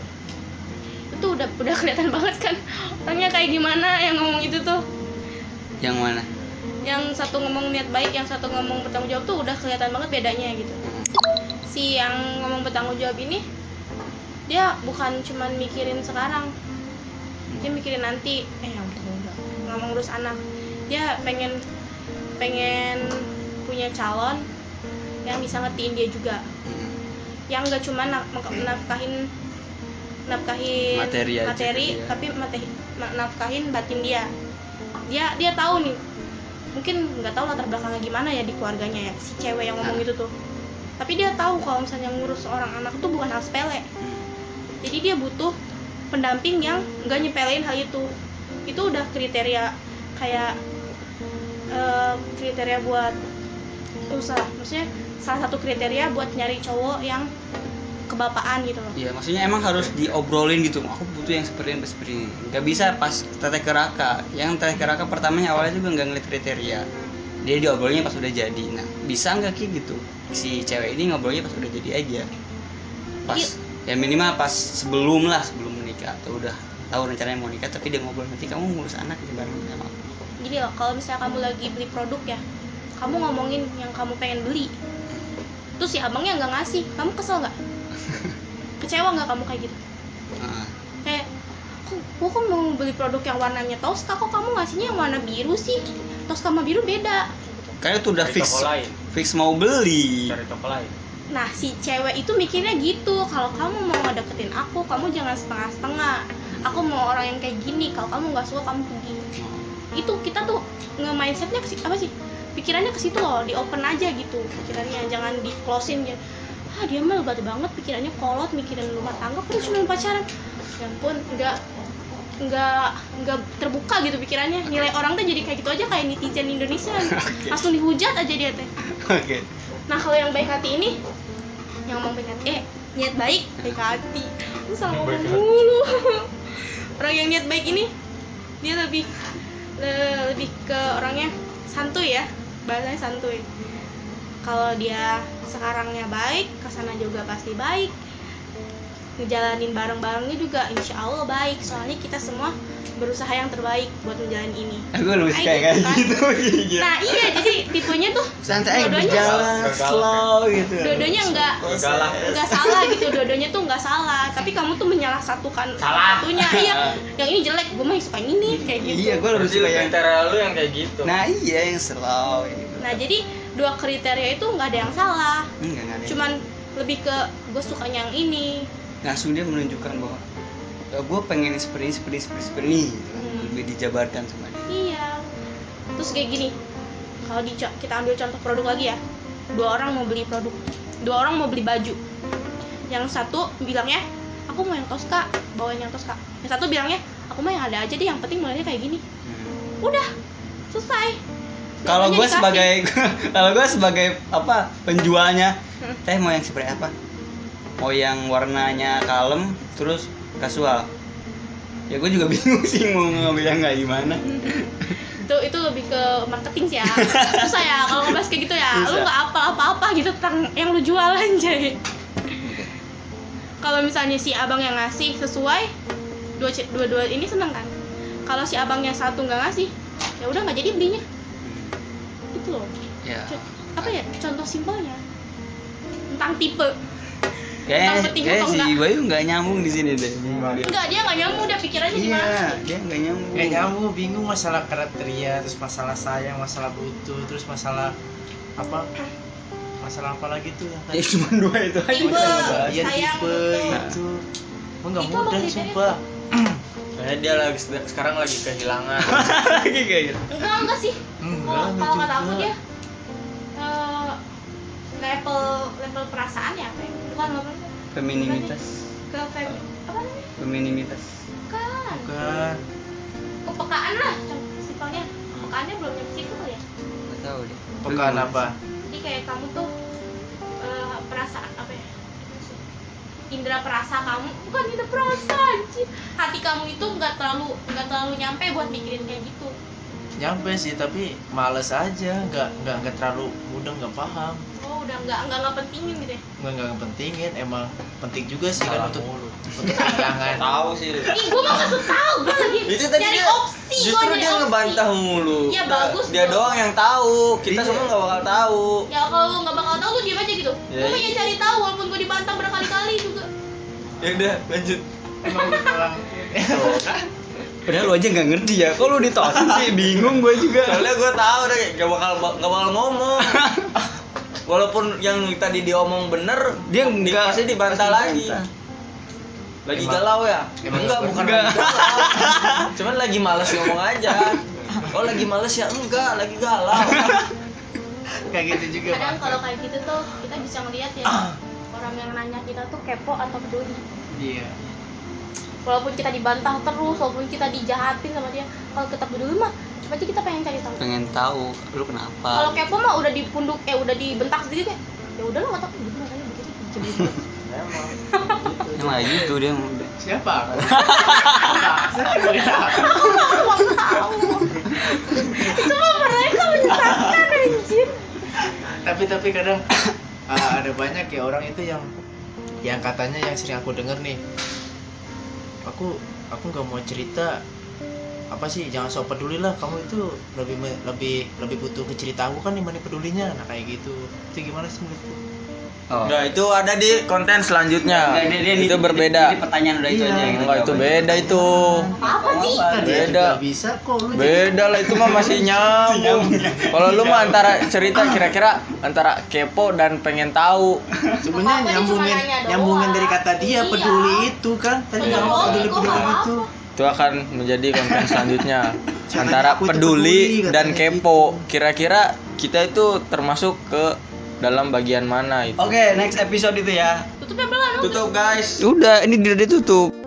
itu udah udah kelihatan banget kan orangnya kayak gimana yang ngomong itu tuh Yang mana? yang satu ngomong niat baik yang satu ngomong bertanggung jawab tuh udah kelihatan banget bedanya gitu si yang ngomong bertanggung jawab ini dia bukan cuman mikirin sekarang dia mikirin nanti eh yang mau ngurus anak dia pengen pengen punya calon yang bisa ngertiin dia juga. Hmm. yang gak cuma nafkahin nafkahin Materi aja materi gitu ya. tapi materi, nafkahin batin dia. Dia dia tahu nih mungkin nggak tahu latar belakangnya gimana ya di keluarganya ya si cewek yang ngomong itu tuh. Tapi dia tahu kalau misalnya ngurus seorang anak tuh bukan hal sepele. Jadi dia butuh pendamping yang nggak nyepelein hal itu. Itu udah kriteria kayak kriteria buat usaha maksudnya salah satu kriteria buat nyari cowok yang kebapaan gitu loh Iya, maksudnya emang harus diobrolin gitu. Aku butuh yang seperti ini, seperti ini. Gak bisa pas teteh keraka. Yang teteh keraka pertamanya awalnya juga nggak ngeliat kriteria. Dia diobrolnya pas udah jadi. Nah, bisa nggak kayak gitu? Si cewek ini ngobrolnya pas udah jadi aja. Pas ya minimal pas sebelum lah sebelum menikah atau udah tahu rencananya mau nikah tapi dia ngobrol nanti kamu ngurus anak gitu bareng sama. Gini loh kalau misalnya kamu lagi beli produk ya kamu ngomongin yang kamu pengen beli. Terus si abangnya nggak ngasih. Kamu kesel nggak? *laughs* Kecewa nggak kamu kayak gitu? Ah, kayak kok gua kan mau beli produk yang warnanya Tosca? Kok kamu ngasihnya yang warna biru sih? Tosca sama biru beda. Kayaknya tuh udah fix fix mau beli. cari toko lain. Nah si cewek itu mikirnya gitu. Kalau kamu mau ngedeketin aku kamu jangan setengah-setengah. Aku mau orang yang kayak gini. Kalau kamu nggak suka kamu pergi itu kita tuh nge-mindsetnya apa sih pikirannya ke situ loh di open aja gitu pikirannya jangan di closein ya ah dia mah lebat banget pikirannya kolot mikirin rumah tangga kan cuma pacaran. Ya ampun nggak nggak nggak terbuka gitu pikirannya. Nilai orang tuh jadi kayak gitu aja kayak netizen Indonesia. *laughs* Langsung dihujat aja dia teh. Oke. nah kalau yang baik hati ini yang ngomong baik hati eh niat baik baik hati. Lu salah ngomong mulu. *laughs* Orang yang niat baik ini dia lebih le- lebih ke orangnya santuy ya bahasanya santuy. Kalau dia sekarangnya baik ke sana juga pasti baik ngejalanin bareng-barengnya juga insya Allah baik soalnya kita semua berusaha yang terbaik buat menjalani ini Aku lebih suka Kayak gitu kan. gitu. *laughs* Iya. nah iya jadi tipenya tuh Santai berjalan slow gitu. dua-duanya enggak galak nggak salah gitu dua-duanya tuh nggak salah tapi kamu tuh menyalah satukan Salah. satunya *laughs* iya yang ini jelek gue mah suka yang ini kayak gitu Iya, gue lebih suka yang kriteria lu yang kayak gitu Nah, iya yang slow gitu. nah jadi dua kriteria itu nggak ada yang salah Enggak, enggak ada. cuman lebih ke gue sukanya yang ini langsung dia menunjukkan bahwa gue pengen seperti ini, seperti ini, seperti, seperti ini gitu. kan. Hmm. Lebih dijabarkan sama dia. iya terus kayak gini kalau di kita ambil contoh produk lagi ya dua orang mau beli produk dua orang mau beli baju yang satu bilangnya aku mau yang Tosca bawain yang Tosca yang satu bilangnya aku mah yang ada aja deh yang penting modelnya kayak gini Hmm. udah selesai Kalau gue sebagai *laughs* kalau gue sebagai apa penjualnya, Hmm. teh mau yang seperti apa? Mau yang warnanya kalem terus kasual. Ya gue juga *laughs* bingung sih mau ngambil yang kayak gimana. itu itu lebih ke marketing sih ya. *laughs* Susah ya kalau ngebahas kayak gitu ya. Lu Susah. nggak apa apa gitu tentang yang lu jual aja kalau misalnya si abang yang ngasih sesuai dua dua dua ini seneng kan? Kalau si abangnya satu nggak ngasih ya udah nggak jadi belinya. Itu loh. Ya. Apa ya contoh simpelnya. Tentang tipe Kayak atau si enggak? Bayu nggak nyambung di sini deh. enggak dia nggak nyambung dia pikirannya Iya, gimana dia nggak nyambung. Kayak kamu bingung masalah kriteria, terus masalah sayang, masalah butuh, terus masalah apa? Masalah apa lagi tuh yang Ya tadi? cuma dua itu aja. Tipe. Iya sayang, tipe itu. Emang nggak mudah sumpah. Kayaknya dia lagi sekarang lagi kehilangan Lagi *laughs* kayak gitu. enggak enggak sih Enggak, kalau enggak kalau kata aku dia eh, level level perasaan ya apa ya bukan Femininitas. ke fem apa namanya Femininitas. bukan Bukan. kepekaan lah simpelnya kepekaannya belum nyampe situ kali ya Nggak tahu deh. Pekan apa? jadi kayak kamu tuh eh, perasaan apa ya indera perasa kamu bukan indera perasa anjir hati kamu itu nggak terlalu nggak terlalu nyampe buat mikirin kayak gitu Nyampe sih tapi males aja, nggak nggak nggak terlalu mudah nggak paham. Oh udah nggak nggak nggak pentingin gitu ya Nggak nggak pentingin, emang penting juga sih Salah kan untuk mulu. untuk pegangan. *laughs* tahu sih ih gue mah nggak tahu gue lagi *laughs* itu tadi nyari dia opsi gua justru dia opsi. ngebantah mulu Iya, bagus dia dong. doang yang tahu kita Iya. semua nggak bakal tahu ya kalau lu nggak bakal tahu lu diem aja gitu Ya, gue mah iya. ya cari tahu walaupun gue dibantah berkali-kali juga ya udah lanjut Emang orang *laughs* Padahal lu aja nggak ngerti ya. Kok lu ditolak sih? Bingung gue juga. soalnya gue tahu deh gak bakal gak bakal ngomong walaupun yang tadi diomong bener Dia di- enggak. pasti dibantah lagi. lagi Emang- galau ya? emang enggak nggak bukan enggak. lagi galau. Cuman lagi males ngomong aja. Oh lagi males ya? Enggak lagi galau. Kayak gitu juga kadang kalau kayak gitu tuh kita bisa ngeliat ya orang yang nanya kita tuh kepo atau peduli. Iya walaupun kita dibantah terus walaupun kita dijahatin sama dia kalau kita peduli mah berarti kita pengen cari tahu. Pengen tahu lu kalau kenapa kepo mah udah dipunduk eh udah dibentak sedikit ya ya udah lo nggak tahu gitu makanya begitu jebret *laughs* Emang. emang gitu dia siapa? Aku cuma mereka menyesatkan anjir. Tapi tapi kadang uh, ada banyak ya orang itu yang yang katanya yang sering aku dengar nih aku aku nggak mau cerita apa sih jangan sok peduli lah kamu itu lebih lebih lebih butuh ke cerita aku kan dibanding pedulinya. Nah kayak gitu. Itu gimana sih menurutku oh itu ada di konten selanjutnya. Nggak, dia- dia- itu dia- berbeda. dia pertanyaan udah itu Iya. aja gitu Enggak itu beda itu. apa sih Beda. bisa kok lu Beda lah itu mah masih *laughs* nyambung. Kalau lu mah antara cerita kira-kira antara kepo dan pengen tahu. sebenarnya nyambungin nyambungin dari kata dia Iya. peduli itu kan tadi Iya, kamu doang, peduli peduli itu Itu akan menjadi konten selanjutnya. Antara peduli peduli, dan katanya kepo. Kira-kira kita itu termasuk ke dalam bagian mana itu? oke next episode itu ya tutupnya belum Tutup guys. udah ini udah ditutup